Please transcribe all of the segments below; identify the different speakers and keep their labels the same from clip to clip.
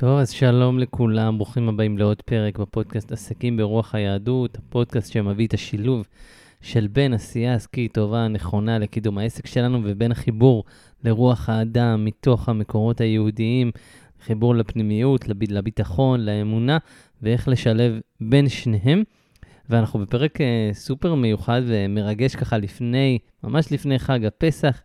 Speaker 1: טוב, אז שלום לכולם, ברוכים הבאים לעוד פרק בפודקאסט עסקים ברוח היהדות, הפודקאסט שמביא את השילוב של בין עשייה עסקית טובה, נכונה לקידום העסק שלנו, ובין החיבור לרוח האדם מתוך המקורות היהודיים, חיבור לפנימיות, לב... לביטחון, לאמונה, ואיך לשלב בין שניהם. ואנחנו בפרק uh, סופר מיוחד ומרגש ככה לפני, ממש לפני חג הפסח.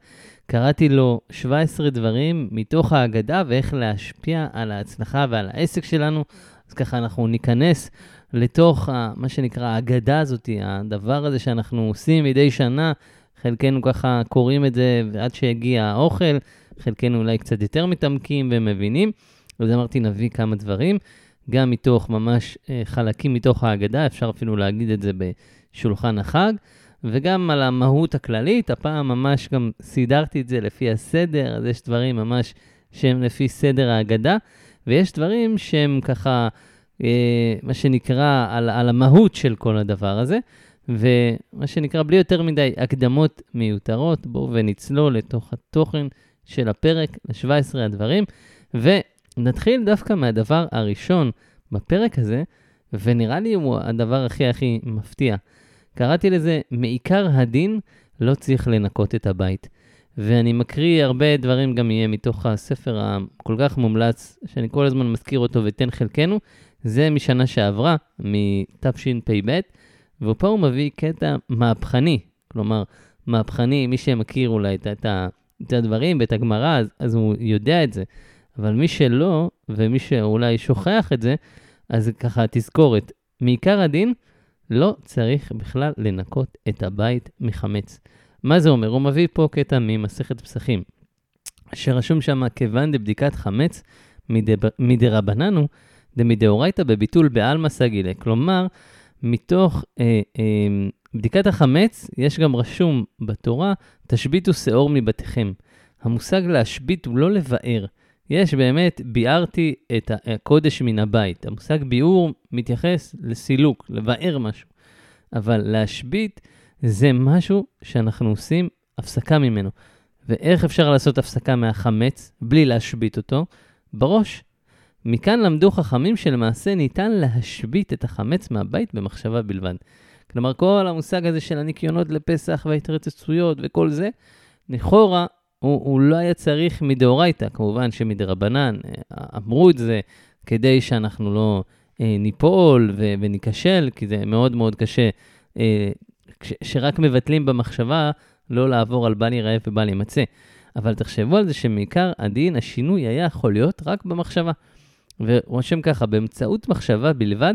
Speaker 1: קראתי לו 17 דברים מתוך ההגדה ואיך להשפיע על ההצלחה ועל העסק שלנו. אז ככה אנחנו ניכנס לתוך ה, מה שנקרא ההגדה הזאת, הדבר הזה שאנחנו עושים מדי שנה. חלקנו ככה קוראים את זה ועד שהגיע האוכל, חלקנו אולי קצת יותר מתעמקים ומבינים. אז אמרתי, נביא כמה דברים, גם מתוך ממש אה, חלקים מתוך ההגדה, אפשר אפילו להגיד את זה בשולחן החג. וגם על המהות הכללית, הפעם ממש גם סידרתי את זה לפי הסדר, אז יש דברים ממש שהם לפי סדר ההגדה, ויש דברים שהם ככה, אה, מה שנקרא, על, על המהות של כל הדבר הזה, ומה שנקרא, בלי יותר מדי הקדמות מיותרות, בואו ונצלול לתוך התוכן של הפרק, ל-17 הדברים, ונתחיל דווקא מהדבר הראשון בפרק הזה, ונראה לי הוא הדבר הכי הכי מפתיע. קראתי לזה, מעיקר הדין לא צריך לנקות את הבית. ואני מקריא הרבה דברים גם יהיה מתוך הספר הכל כך מומלץ, שאני כל הזמן מזכיר אותו ותן חלקנו. זה משנה שעברה, מתשפ"ב, ופה הוא מביא קטע מהפכני. כלומר, מהפכני, מי שמכיר אולי את, את, את הדברים ואת הגמרא, אז, אז הוא יודע את זה. אבל מי שלא, ומי שאולי שוכח את זה, אז ככה תזכורת. מעיקר הדין, לא צריך בכלל לנקות את הבית מחמץ. מה זה אומר? הוא מביא פה קטע ממסכת פסחים, שרשום שם, כיוון דבדיקת חמץ מדרבננו, דמדאורייתא בביטול בעלמא סגילה. כלומר, מתוך אה, אה, בדיקת החמץ, יש גם רשום בתורה, תשביתו שאור מבתיכם. המושג להשבית הוא לא לבאר. יש באמת, ביארתי את הקודש מן הבית. המושג ביאור מתייחס לסילוק, לבאר משהו. אבל להשבית זה משהו שאנחנו עושים הפסקה ממנו. ואיך אפשר לעשות הפסקה מהחמץ בלי להשבית אותו? בראש. מכאן למדו חכמים שלמעשה ניתן להשבית את החמץ מהבית במחשבה בלבד. כלומר, כל המושג הזה של הניקיונות לפסח וההתרצצויות וכל זה, לכאורה הוא, הוא לא היה צריך מדאורייתא, כמובן שמדרבנן אה, אמרו את זה כדי שאנחנו לא אה, ניפול ו, וניכשל, כי זה מאוד מאוד קשה, אה, ש, שרק מבטלים במחשבה לא לעבור על בל ייראה ובל יימצא. אבל תחשבו על זה שמעיקר הדין, השינוי היה יכול להיות רק במחשבה. ורושם ככה, באמצעות מחשבה בלבד,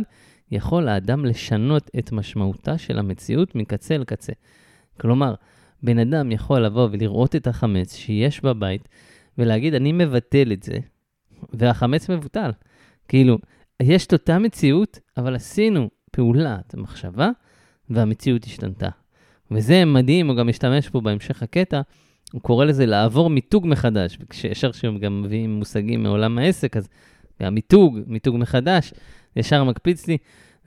Speaker 1: יכול האדם לשנות את משמעותה של המציאות מקצה אל קצה. כלומר, בן אדם יכול לבוא ולראות את החמץ שיש בבית ולהגיד, אני מבטל את זה, והחמץ מבוטל. כאילו, יש את אותה מציאות, אבל עשינו פעולת מחשבה, והמציאות השתנתה. וזה מדהים, הוא גם משתמש פה בהמשך הקטע, הוא קורא לזה לעבור מיתוג מחדש. כשישר שהם גם מביאים מושגים מעולם העסק, אז גם מיתוג, מיתוג מחדש, ישר מקפיץ לי.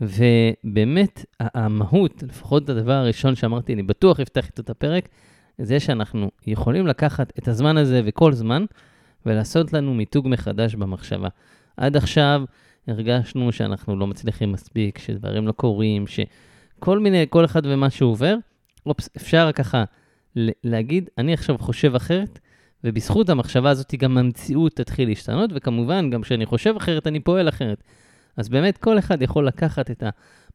Speaker 1: ובאמת, המהות, לפחות הדבר הראשון שאמרתי, אני בטוח אפתח איתו את הפרק, זה שאנחנו יכולים לקחת את הזמן הזה וכל זמן, ולעשות לנו מיתוג מחדש במחשבה. עד עכשיו הרגשנו שאנחנו לא מצליחים מספיק, שדברים לא קורים, שכל מיני, כל אחד ומה שהוא עובר, אופס, אפשר ככה להגיד, אני עכשיו חושב אחרת, ובזכות המחשבה הזאת גם המציאות תתחיל להשתנות, וכמובן, גם כשאני חושב אחרת, אני פועל אחרת. אז באמת כל אחד יכול לקחת את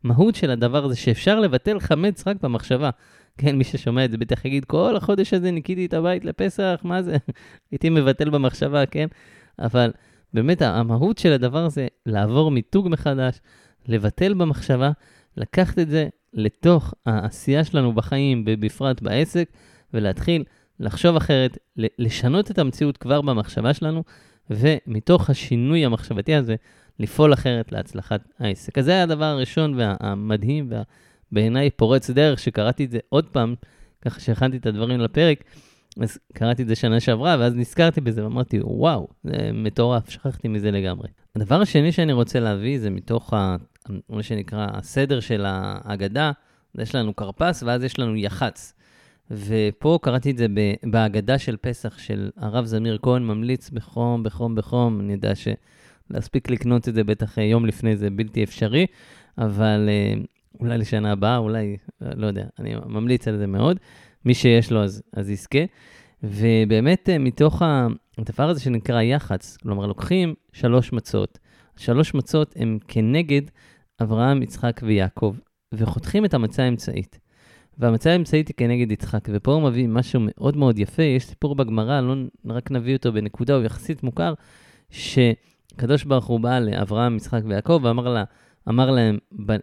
Speaker 1: המהות של הדבר הזה, שאפשר לבטל חמץ רק במחשבה. כן, מי ששומע את זה בטח יגיד, כל החודש הזה ניקיתי את הבית לפסח, מה זה? הייתי מבטל במחשבה, כן? אבל באמת המהות של הדבר הזה, לעבור מיתוג מחדש, לבטל במחשבה, לקחת את זה לתוך העשייה שלנו בחיים, ובפרט בעסק, ולהתחיל לחשוב אחרת, לשנות את המציאות כבר במחשבה שלנו, ומתוך השינוי המחשבתי הזה, לפעול אחרת להצלחת העסק. אז זה היה הדבר הראשון והמדהים ובעיניי פורץ דרך, שקראתי את זה עוד פעם, ככה שהכנתי את הדברים לפרק, אז קראתי את זה שנה שעברה, ואז נזכרתי בזה ואמרתי, וואו, זה מטורף, שכחתי מזה לגמרי. הדבר השני שאני רוצה להביא זה מתוך ה, מה שנקרא הסדר של ההגדה, יש לנו כרפס ואז יש לנו יח"צ. ופה קראתי את זה בהגדה של פסח של הרב זמיר כהן, ממליץ בחום, בחום, בחום, אני יודע ש... להספיק לקנות את זה בטח יום לפני זה בלתי אפשרי, אבל אולי לשנה הבאה, אולי, לא יודע, אני ממליץ על זה מאוד. מי שיש לו אז, אז יזכה. ובאמת, מתוך הדבר הזה שנקרא יח"צ, כלומר, לוקחים שלוש מצות. שלוש מצות הן כנגד אברהם, יצחק ויעקב, וחותכים את המצה האמצעית. והמצה האמצעית היא כנגד יצחק, ופה הוא מביא משהו מאוד מאוד יפה, יש סיפור בגמרא, לא רק נביא אותו בנקודה, הוא יחסית מוכר, שקדוש ברוך הוא בא לאברהם, יצחק ויעקב, ואמר לה, אמר להם, ב, אה,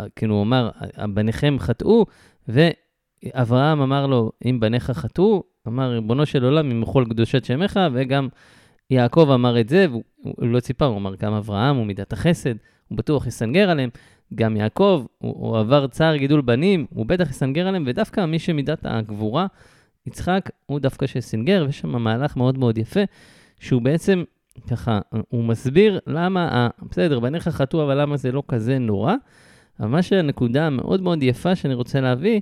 Speaker 1: אה, כאילו הוא אמר, בניכם חטאו, ואברהם אמר לו, אם בניך חטאו, אמר, ריבונו של עולם, ימחו על קדושת שמך, וגם יעקב אמר את זה, והוא לא ציפה, הוא אמר, גם אברהם הוא מידת החסד, הוא בטוח יסנגר עליהם. גם יעקב, הוא, הוא עבר צער גידול בנים, הוא בטח יסנגר עליהם, ודווקא מי שמידת הגבורה, יצחק, הוא דווקא שסינגר, ויש שם מהלך מאוד מאוד יפה, שהוא בעצם, ככה, הוא מסביר למה, בסדר, בניך חטאו, אבל למה זה לא כזה נורא. אבל מה שהנקודה המאוד מאוד יפה שאני רוצה להביא,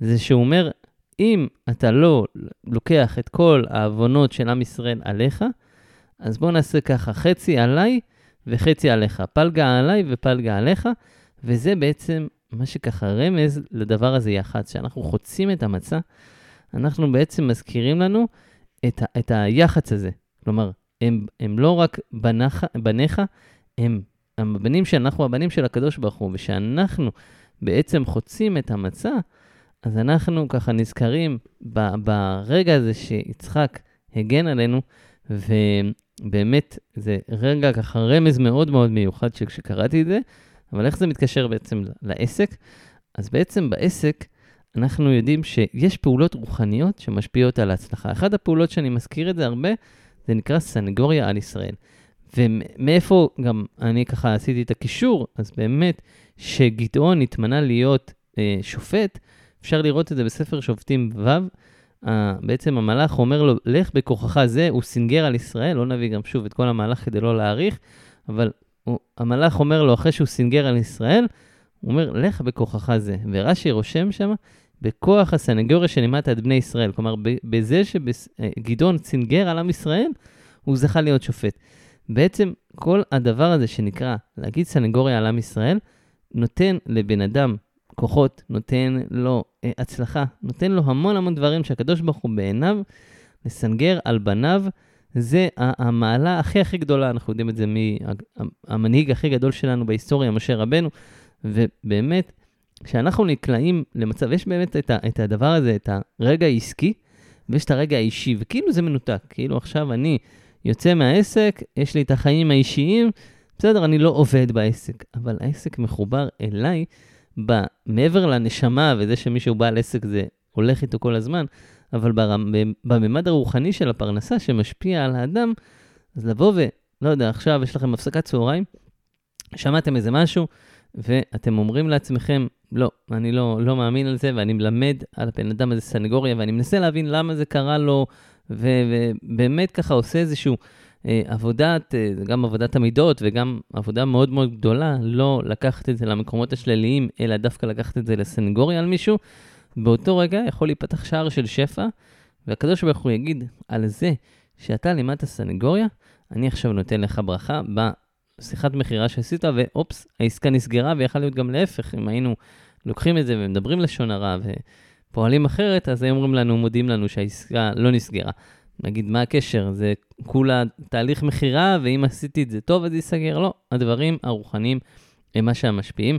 Speaker 1: זה שהוא אומר, אם אתה לא לוקח את כל העוונות של עם ישראל עליך, אז בוא נעשה ככה, חצי עליי וחצי עליך. פלגה עליי ופלגה עליך, וזה בעצם מה שככה רמז לדבר הזה יח"צ, שאנחנו חוצים את המצה, אנחנו בעצם מזכירים לנו את, ה, את היח"צ הזה. כלומר, הם, הם לא רק בנך, בניך, הם הבנים שאנחנו הבנים של הקדוש ברוך הוא, ושאנחנו בעצם חוצים את המצה, אז אנחנו ככה נזכרים ב, ברגע הזה שיצחק הגן עלינו, ובאמת זה רגע ככה רמז מאוד מאוד מיוחד שכשקראתי את זה, אבל איך זה מתקשר בעצם לעסק? אז בעצם בעסק אנחנו יודעים שיש פעולות רוחניות שמשפיעות על ההצלחה. אחת הפעולות שאני מזכיר את זה הרבה, זה נקרא סנגוריה על ישראל. ומאיפה גם אני ככה עשיתי את הקישור, אז באמת שגדעון התמנה להיות אה, שופט, אפשר לראות את זה בספר שופטים ו', אה, בעצם המלאך אומר לו, לך בכוחך זה, הוא סינגר על ישראל, לא נביא גם שוב את כל המהלך כדי לא להאריך, אבל הוא, המלאך אומר לו, אחרי שהוא סינגר על ישראל, הוא אומר, לך בכוחך זה. ורש"י רושם שם, בכוח הסנגוריה שלימדת את בני ישראל. כלומר, בזה שגדעון סינגר על עם ישראל, הוא זכה להיות שופט. בעצם כל הדבר הזה שנקרא להגיד סנגוריה על עם ישראל, נותן לבן אדם כוחות, נותן לו אה, הצלחה, נותן לו המון המון דברים שהקדוש ברוך הוא בעיניו, לסנגר על בניו, זה המעלה הכי הכי גדולה, אנחנו יודעים את זה מהמנהיג הכי גדול שלנו בהיסטוריה, משה רבנו, ובאמת, כשאנחנו נקלעים למצב, יש באמת את, ה, את הדבר הזה, את הרגע העסקי, ויש את הרגע האישי, וכאילו זה מנותק, כאילו עכשיו אני יוצא מהעסק, יש לי את החיים האישיים, בסדר, אני לא עובד בעסק, אבל העסק מחובר אליי, מעבר לנשמה וזה שמישהו בעל עסק זה הולך איתו כל הזמן, אבל בממד הרוחני של הפרנסה שמשפיע על האדם, אז לבוא ו... לא יודע, עכשיו יש לכם הפסקת צהריים, שמעתם איזה משהו, ואתם אומרים לעצמכם, לא, אני לא, לא מאמין על זה, ואני מלמד על הבן אדם הזה סנגוריה, ואני מנסה להבין למה זה קרה לו, ו- ובאמת ככה עושה איזשהו אה, עבודת, אה, גם עבודת המידות, וגם עבודה מאוד מאוד גדולה, לא לקחת את זה למקומות השליליים, אלא דווקא לקחת את זה לסנגוריה על מישהו, באותו רגע יכול להיפתח שער של שפע, והקדוש ברוך הוא יגיד על זה שאתה לימדת סנגוריה, אני עכשיו נותן לך ברכה בשיחת מכירה שעשית, ואופס, העסקה נסגרה, ויכול להיות גם להפך, אם היינו לוקחים את זה ומדברים לשון הרע ופועלים אחרת, אז היו אומרים לנו, מודיעים לנו שהעסקה לא נסגרה. נגיד, מה הקשר? זה כולה תהליך מכירה, ואם עשיתי את זה טוב, אז ייסגר. לא, הדברים הרוחניים הם מה שהמשפיעים.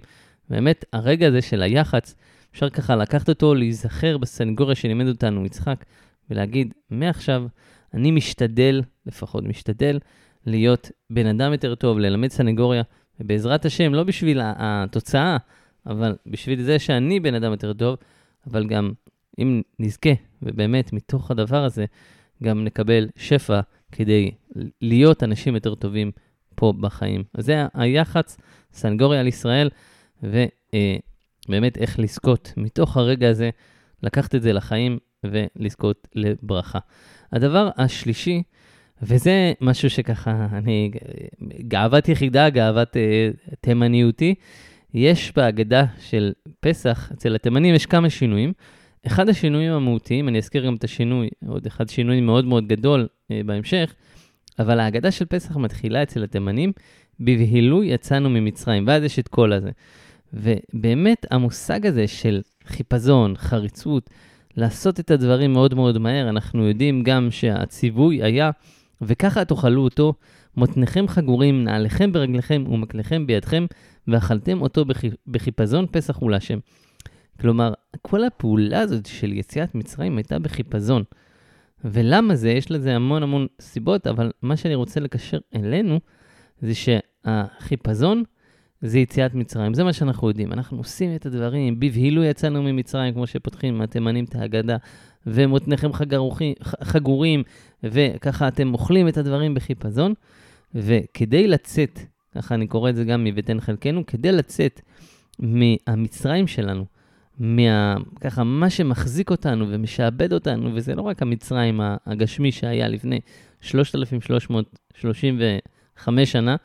Speaker 1: באמת, הרגע הזה של היח"צ, אפשר ככה לקחת אותו, להיזכר בסנגוריה שלימד אותנו יצחק, ולהגיד, מעכשיו אני משתדל, לפחות משתדל, להיות בן אדם יותר טוב, ללמד סנגוריה, ובעזרת השם, לא בשביל התוצאה, אבל בשביל זה שאני בן אדם יותר טוב, אבל גם אם נזכה, ובאמת מתוך הדבר הזה, גם נקבל שפע כדי להיות אנשים יותר טובים פה בחיים. אז זה היח"צ, סנגוריה על ישראל, ו... אה, איך לזכות מתוך הרגע הזה, לקחת את זה לחיים ולזכות לברכה. הדבר השלישי, וזה משהו שככה, אני, גאוות יחידה, גאוות אה, תימניותי, יש בהגדה של פסח, אצל התימנים יש כמה שינויים. אחד השינויים המהותיים, אני אזכיר גם את השינוי, עוד אחד שינוי מאוד מאוד גדול אה, בהמשך, אבל ההגדה של פסח מתחילה אצל התימנים, בבהילו יצאנו ממצרים, ואז יש את כל הזה. ובאמת המושג הזה של חיפזון, חריצות, לעשות את הדברים מאוד מאוד מהר, אנחנו יודעים גם שהציווי היה, וככה תאכלו אותו, מותניכם חגורים, נעליכם ברגליכם ומקליכם בידכם, ואכלתם אותו בחיפזון פסח הוא להשם. כלומר, כל הפעולה הזאת של יציאת מצרים הייתה בחיפזון. ולמה זה? יש לזה המון המון סיבות, אבל מה שאני רוצה לקשר אלינו, זה שהחיפזון זה יציאת מצרים. זה מה שאנחנו יודעים. אנחנו עושים את הדברים, בבהילו יצאנו ממצרים, כמו שפותחים התימנים את ההגדה, ומותניכם חגורים, וככה אתם אוכלים את הדברים בחיפזון. וכדי לצאת, ככה אני קורא את זה גם מ"ותן חלקנו", כדי לצאת מהמצרים שלנו, מה, ככה, מה שמחזיק אותנו ומשעבד אותנו, וזה לא רק המצרים הגשמי שהיה לפני 3,335 שנה,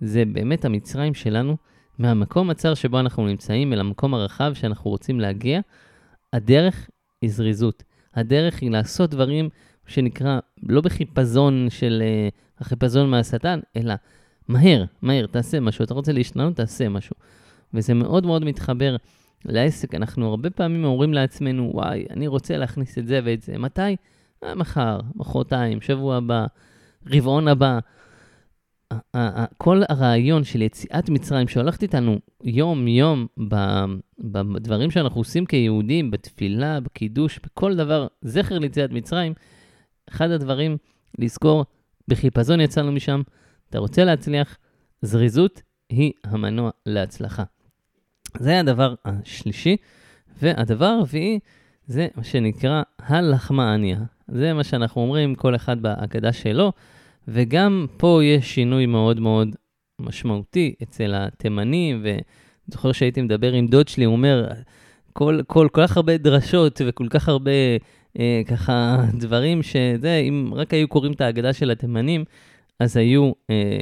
Speaker 1: זה באמת המצרים שלנו, מהמקום הצר שבו אנחנו נמצאים אל המקום הרחב שאנחנו רוצים להגיע, הדרך היא זריזות. הדרך היא לעשות דברים שנקרא, לא בחיפזון של uh, החיפזון מהשטן, אלא מהר, מהר, תעשה משהו. אתה רוצה להשתנות, תעשה משהו. וזה מאוד מאוד מתחבר לעסק. אנחנו הרבה פעמים אומרים לעצמנו, וואי, אני רוצה להכניס את זה ואת זה. מתי? אה, מחר, מחרתיים, שבוע הבא, רבעון הבא. כל הרעיון של יציאת מצרים שהולכת איתנו יום-יום בדברים שאנחנו עושים כיהודים, בתפילה, בקידוש, בכל דבר, זכר ליציאת מצרים, אחד הדברים לזכור, בחיפזון יצאנו משם, אתה רוצה להצליח, זריזות היא המנוע להצלחה. זה הדבר השלישי, והדבר הרביעי זה מה שנקרא הלחמניה. זה מה שאנחנו אומרים, כל אחד בהגדה שלו. וגם פה יש שינוי מאוד מאוד משמעותי אצל התימנים, וזוכר שהייתי מדבר עם דוד שלי, הוא אומר, כל, כל, כל כך הרבה דרשות וכל כך הרבה אה, ככה דברים שזה, אם רק היו קוראים את ההגדה של התימנים, אז היו אה,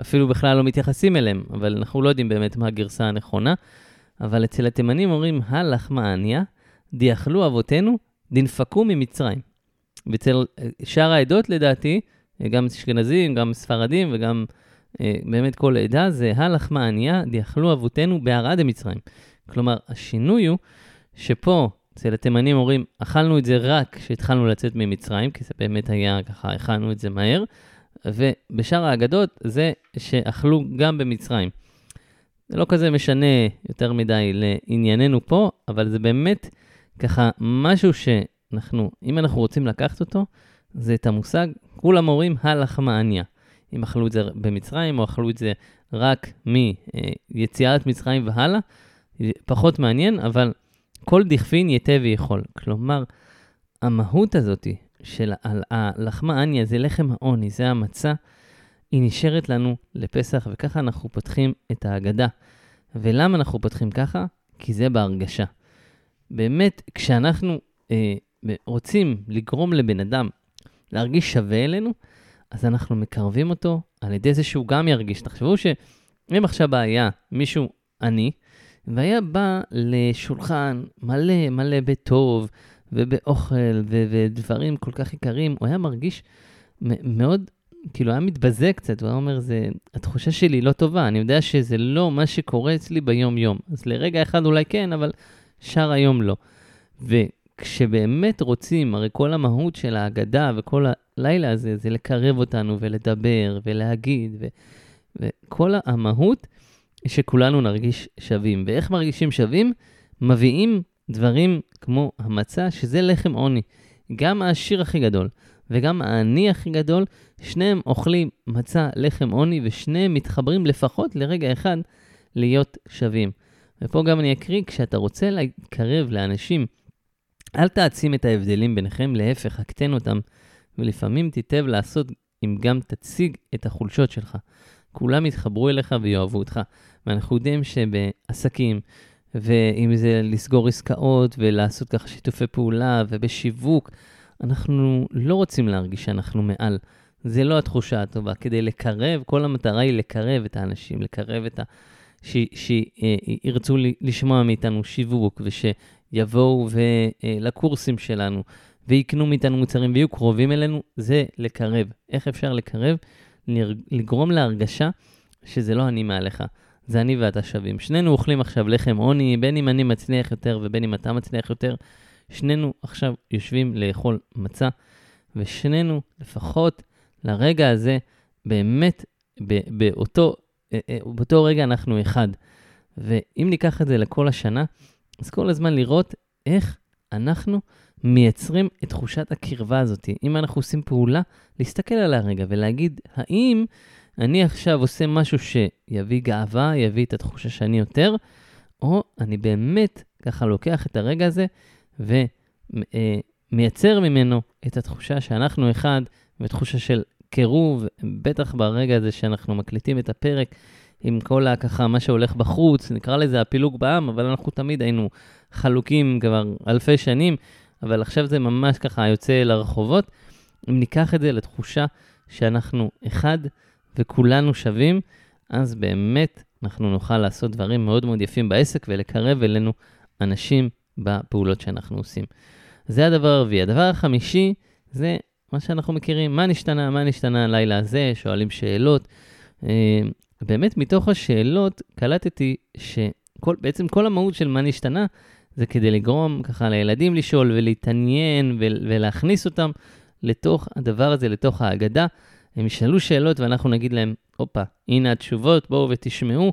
Speaker 1: אפילו בכלל לא מתייחסים אליהם, אבל אנחנו לא יודעים באמת מה הגרסה הנכונה. אבל אצל התימנים אומרים, הלחמניה, דיאכלו אבותינו, דנפקו ממצרים. ואצל אה, שאר העדות, לדעתי, גם אשכנזים, גם ספרדים וגם אה, באמת כל עדה, זה הלחמה ענייה, דיאכלו אבותינו בערד דמצרים. כלומר, השינוי הוא שפה, אצל התימנים אומרים, אכלנו את זה רק כשהתחלנו לצאת ממצרים, כי זה באמת היה ככה, אכלנו את זה מהר, ובשאר האגדות זה שאכלו גם במצרים. זה לא כזה משנה יותר מדי לענייננו פה, אבל זה באמת ככה משהו שאנחנו, אם אנחנו רוצים לקחת אותו, זה את המושג, כולם אומרים הלחמניה. אם אכלו את זה במצרים או אכלו את זה רק מיציאת מצרים והלאה, פחות מעניין, אבל כל דכפין יתה ויכול. כלומר, המהות הזאת של הלחמניה זה לחם העוני, זה המצה, היא נשארת לנו לפסח, וככה אנחנו פותחים את ההגדה. ולמה אנחנו פותחים ככה? כי זה בהרגשה. באמת, כשאנחנו אה, רוצים לגרום לבן אדם להרגיש שווה אלינו, אז אנחנו מקרבים אותו על ידי זה שהוא גם ירגיש. תחשבו שאם עכשיו היה מישהו עני, והיה בא לשולחן מלא מלא בטוב ובאוכל ודברים כל כך יקרים, הוא היה מרגיש מאוד, כאילו היה מתבזה קצת, הוא היה אומר, זה, התחושה שלי לא טובה, אני יודע שזה לא מה שקורה אצלי ביום-יום. אז לרגע אחד אולי כן, אבל שאר היום לא. ו- כשבאמת רוצים, הרי כל המהות של ההגדה וכל הלילה הזה זה לקרב אותנו ולדבר ולהגיד, ו, וכל המהות שכולנו נרגיש שווים. ואיך מרגישים שווים? מביאים דברים כמו המצה, שזה לחם עוני. גם העשיר הכי גדול וגם העני הכי גדול, שניהם אוכלים מצה, לחם עוני, ושניהם מתחברים לפחות לרגע אחד להיות שווים. ופה גם אני אקריא, כשאתה רוצה לקרב לאנשים אל תעצים את ההבדלים ביניכם, להפך, הקטן אותם, ולפעמים תיטב לעשות אם גם תציג את החולשות שלך. כולם יתחברו אליך ויאהבו אותך. ואנחנו יודעים שבעסקים, ואם זה לסגור עסקאות ולעשות ככה שיתופי פעולה ובשיווק, אנחנו לא רוצים להרגיש שאנחנו מעל. זה לא התחושה הטובה. כדי לקרב, כל המטרה היא לקרב את האנשים, לקרב את ה... שירצו לשמוע מאיתנו שיווק, וש... יבואו לקורסים שלנו ויקנו מאיתנו מוצרים ויהיו קרובים אלינו, זה לקרב. איך אפשר לקרב? לגרום להרגשה שזה לא אני מעליך, זה אני ואתה שווים. שנינו אוכלים עכשיו לחם עוני, בין אם אני מצליח יותר ובין אם אתה מצליח יותר. שנינו עכשיו יושבים לאכול מצה, ושנינו, לפחות לרגע הזה, באמת, באותו, אה, אה, באותו רגע אנחנו אחד. ואם ניקח את זה לכל השנה, אז כל הזמן לראות איך אנחנו מייצרים את תחושת הקרבה הזאת. אם אנחנו עושים פעולה, להסתכל עליה רגע ולהגיד, האם אני עכשיו עושה משהו שיביא גאווה, יביא את התחושה שאני יותר, או אני באמת ככה לוקח את הרגע הזה ומייצר ממנו את התחושה שאנחנו אחד, ותחושה של קירוב, בטח ברגע הזה שאנחנו מקליטים את הפרק. עם כל הככה, מה שהולך בחוץ, נקרא לזה הפילוג בעם, אבל אנחנו תמיד היינו חלוקים כבר אלפי שנים, אבל עכשיו זה ממש ככה יוצא לרחובות. אם ניקח את זה לתחושה שאנחנו אחד וכולנו שווים, אז באמת אנחנו נוכל לעשות דברים מאוד מאוד יפים בעסק ולקרב אלינו אנשים בפעולות שאנחנו עושים. זה הדבר הרביעי. הדבר החמישי זה מה שאנחנו מכירים, מה נשתנה, מה נשתנה הלילה הזה, שואלים שאלות. אה, באמת מתוך השאלות קלטתי שבעצם כל המהות של מה נשתנה זה כדי לגרום ככה לילדים לשאול ולהתעניין ולהכניס אותם לתוך הדבר הזה, לתוך ההגדה. הם ישאלו שאלות ואנחנו נגיד להם, הופה, הנה התשובות, בואו ותשמעו.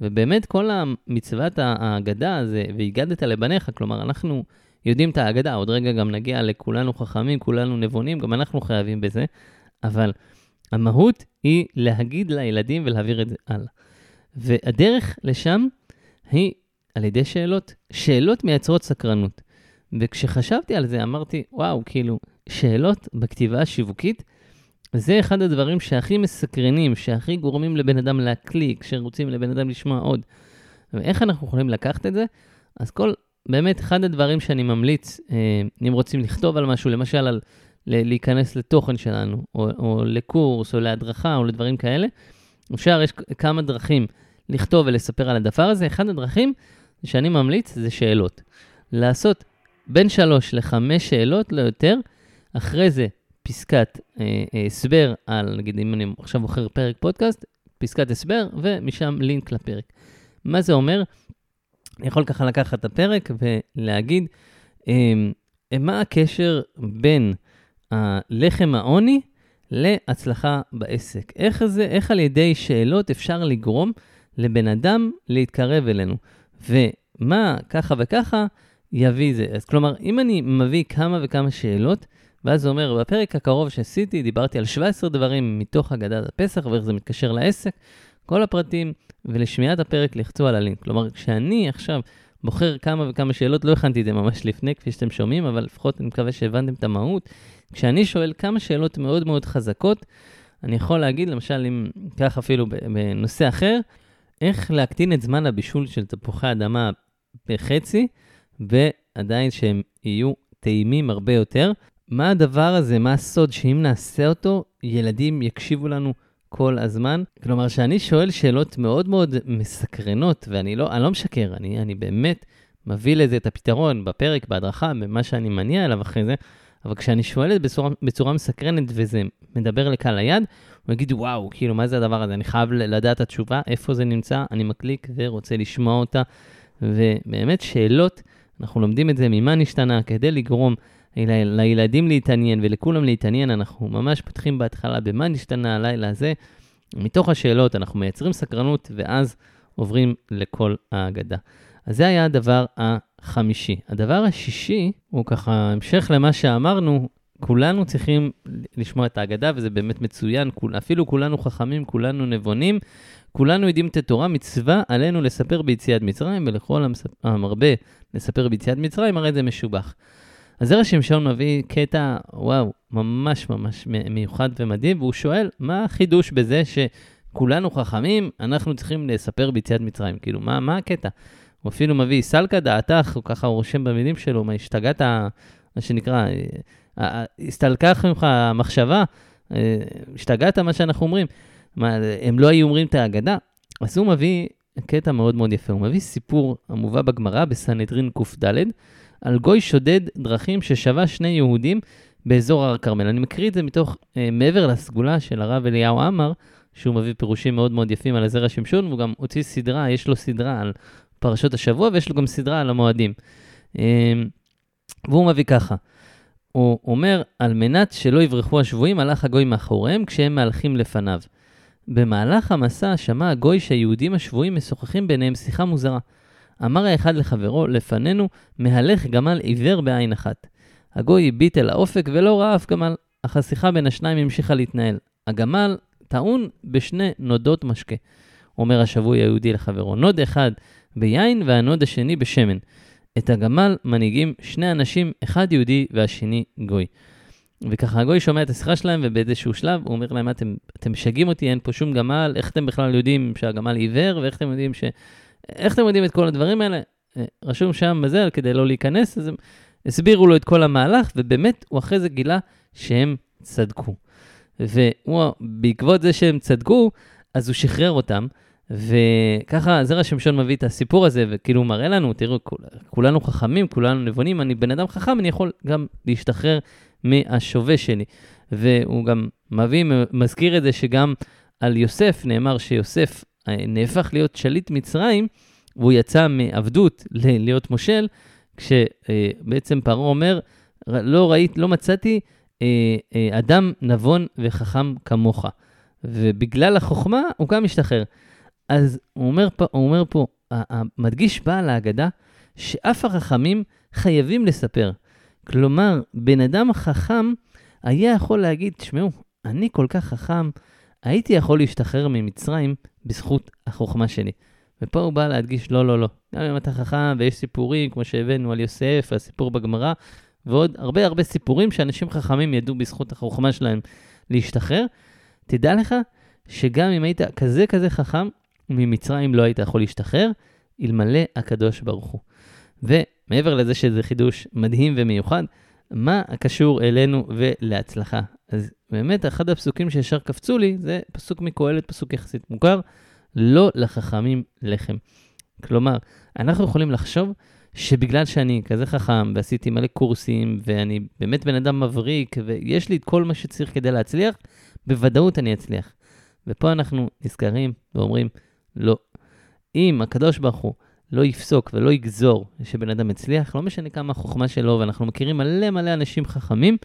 Speaker 1: ובאמת כל המצוות ההגדה הזה, והגדת לבניך, כלומר, אנחנו יודעים את ההגדה, עוד רגע גם נגיע לכולנו חכמים, כולנו נבונים, גם אנחנו חייבים בזה, אבל המהות היא להגיד לילדים ולהעביר את זה הלאה. והדרך לשם היא על ידי שאלות. שאלות מייצרות סקרנות. וכשחשבתי על זה אמרתי, וואו, כאילו, שאלות בכתיבה השיווקית, זה אחד הדברים שהכי מסקרנים, שהכי גורמים לבן אדם להקליק, שרוצים לבן אדם לשמוע עוד. ואיך אנחנו יכולים לקחת את זה? אז כל, באמת, אחד הדברים שאני ממליץ, אה, אם רוצים לכתוב על משהו, למשל על להיכנס לתוכן שלנו, או, או לקורס, או להדרכה, או לדברים כאלה. אפשר, יש כמה דרכים לכתוב ולספר על הדבר הזה. אחד הדרכים שאני ממליץ זה שאלות. לעשות בין שלוש לחמש שאלות, לא יותר. אחרי זה פסקת אה, אה, הסבר על, נגיד אם אני עכשיו בוחר פרק פודקאסט, פסקת הסבר, ומשם לינק לפרק. מה זה אומר? אני יכול ככה לקחת את הפרק ולהגיד, אה, מה הקשר בין הלחם העוני להצלחה בעסק. איך זה, איך על ידי שאלות אפשר לגרום לבן אדם להתקרב אלינו. ומה ככה וככה יביא זה. אז כלומר, אם אני מביא כמה וכמה שאלות, ואז זה אומר, בפרק הקרוב שעשיתי, דיברתי על 17 דברים מתוך אגדת הפסח ואיך זה מתקשר לעסק, כל הפרטים, ולשמיעת הפרק לחצו על הלינק. כלומר, כשאני עכשיו בוחר כמה וכמה שאלות, לא הכנתי את זה ממש לפני, כפי שאתם שומעים, אבל לפחות אני מקווה שהבנתם את המהות. כשאני שואל כמה שאלות מאוד מאוד חזקות, אני יכול להגיד, למשל, אם כך אפילו בנושא אחר, איך להקטין את זמן הבישול של תפוחי אדמה בחצי, ועדיין שהם יהיו טעימים הרבה יותר. מה הדבר הזה, מה הסוד שאם נעשה אותו, ילדים יקשיבו לנו כל הזמן? כלומר, שאני שואל שאלות מאוד מאוד מסקרנות, ואני לא, לא משקר, אני, אני באמת מביא לזה את הפתרון בפרק, בהדרכה, במה שאני מניע אליו אחרי זה, אבל כשאני שואל את בצורה, בצורה מסקרנת וזה מדבר לקהל היד, הוא יגיד, וואו, כאילו, מה זה הדבר הזה? אני חייב לדעת את התשובה, איפה זה נמצא, אני מקליק ורוצה לשמוע אותה. ובאמת, שאלות, אנחנו לומדים את זה ממה נשתנה, כדי לגרום לילדים להתעניין ולכולם להתעניין, אנחנו ממש פותחים בהתחלה במה נשתנה הלילה הזה. מתוך השאלות אנחנו מייצרים סקרנות, ואז עוברים לכל ההגדה. אז זה היה הדבר החמישי. הדבר השישי הוא ככה המשך למה שאמרנו, כולנו צריכים לשמוע את ההגדה, וזה באמת מצוין, אפילו כולנו חכמים, כולנו נבונים, כולנו יודעים את התורה, מצווה עלינו לספר ביציאת מצרים, ולכל המרבה לספר ביציאת מצרים, הרי זה משובח. אז זרע שמשון מביא קטע, וואו, ממש ממש מיוחד ומדהים, והוא שואל, מה החידוש בזה שכולנו חכמים, אנחנו צריכים לספר ביציאת מצרים? כאילו, מה, מה הקטע? הוא אפילו מביא סלקא דעתך, הוא ככה רושם במילים שלו, מה השתגעת, מה שנקרא, אה, אה, הסתלקח ממך המחשבה, אה, השתגעת מה שאנחנו אומרים. מה, הם לא היו אומרים את ההגדה? אז הוא מביא קטע מאוד מאוד יפה, הוא מביא סיפור המובא בגמרא בסנהדרין קד, על גוי שודד דרכים ששבה שני יהודים באזור הר כרמל. אני מקריא את זה מתוך, אה, מעבר לסגולה של הרב אליהו עמר, שהוא מביא פירושים מאוד מאוד יפים על הזרע שמשון, והוא גם הוציא סדרה, יש לו סדרה על פרשות השבוע, ויש לו גם סדרה על המועדים. אה, והוא מביא ככה, הוא אומר, על מנת שלא יברחו השבויים, הלך הגוי מאחוריהם כשהם מהלכים לפניו. במהלך המסע שמע הגוי שהיהודים השבויים משוחחים ביניהם שיחה מוזרה. אמר האחד לחברו, לפנינו מהלך גמל עיוור בעין אחת. הגוי הביט אל האופק ולא ראה אף גמל, אך השיחה בין השניים המשיכה להתנהל. הגמל טעון בשני נודות משקה. אומר השבוי היהודי לחברו, נוד אחד ביין והנוד השני בשמן. את הגמל מנהיגים שני אנשים, אחד יהודי והשני גוי. וככה הגוי שומע את השיחה שלהם, ובאיזשהו שלב הוא אומר להם, אתם, משגעים אותי, אין פה שום גמל, איך אתם בכלל יודעים שהגמל עיוור, ואיך אתם יודעים ש... איך אתם יודעים את כל הדברים האלה? אה, רשום שם בזה, כדי לא להיכנס, אז הם הסבירו לו את כל המהלך, ובאמת הוא אחרי זה גילה שהם צדקו. ובעקבות זה שהם צדקו, אז הוא שחרר אותם, וככה זרע שמשון מביא את הסיפור הזה, וכאילו הוא מראה לנו, תראו, כולנו חכמים, כולנו נבונים, אני בן אדם חכם, אני יכול גם להשתחרר מהשווה שלי. והוא גם מביא, מזכיר את זה שגם על יוסף נאמר שיוסף נהפך להיות שליט מצרים, והוא יצא מעבדות להיות מושל, כשבעצם פרעה אומר, לא ראית, לא מצאתי אה, אה, אדם נבון וחכם כמוך. ובגלל החוכמה הוא גם משתחרר. אז הוא אומר פה, הוא אומר פה מדגיש בעל ההגדה, שאף החכמים חייבים לספר. כלומר, בן אדם חכם היה יכול להגיד, תשמעו, אני כל כך חכם, הייתי יכול להשתחרר ממצרים בזכות החוכמה שלי. ופה הוא בא להדגיש, לא, לא, לא. גם אם אתה חכם ויש סיפורים, כמו שהבאנו על יוסף, הסיפור בגמרא, ועוד הרבה הרבה סיפורים שאנשים חכמים ידעו בזכות החוכמה שלהם להשתחרר, תדע לך שגם אם היית כזה כזה חכם, ממצרים לא היית יכול להשתחרר, אלמלא הקדוש ברוך הוא. ומעבר לזה שזה חידוש מדהים ומיוחד, מה הקשור אלינו ולהצלחה? אז באמת, אחד הפסוקים שישר קפצו לי, זה פסוק מקהלת, פסוק יחסית מוכר, לא לחכמים לחם. כלומר, אנחנו יכולים לחשוב שבגלל שאני כזה חכם ועשיתי מלא קורסים ואני באמת בן אדם מבריק ויש לי את כל מה שצריך כדי להצליח, בוודאות אני אצליח. ופה אנחנו נזכרים ואומרים, לא. אם הקדוש ברוך הוא לא יפסוק ולא יגזור שבן אדם הצליח, לא משנה כמה החוכמה שלו, ואנחנו מכירים מלא מלא אנשים חכמים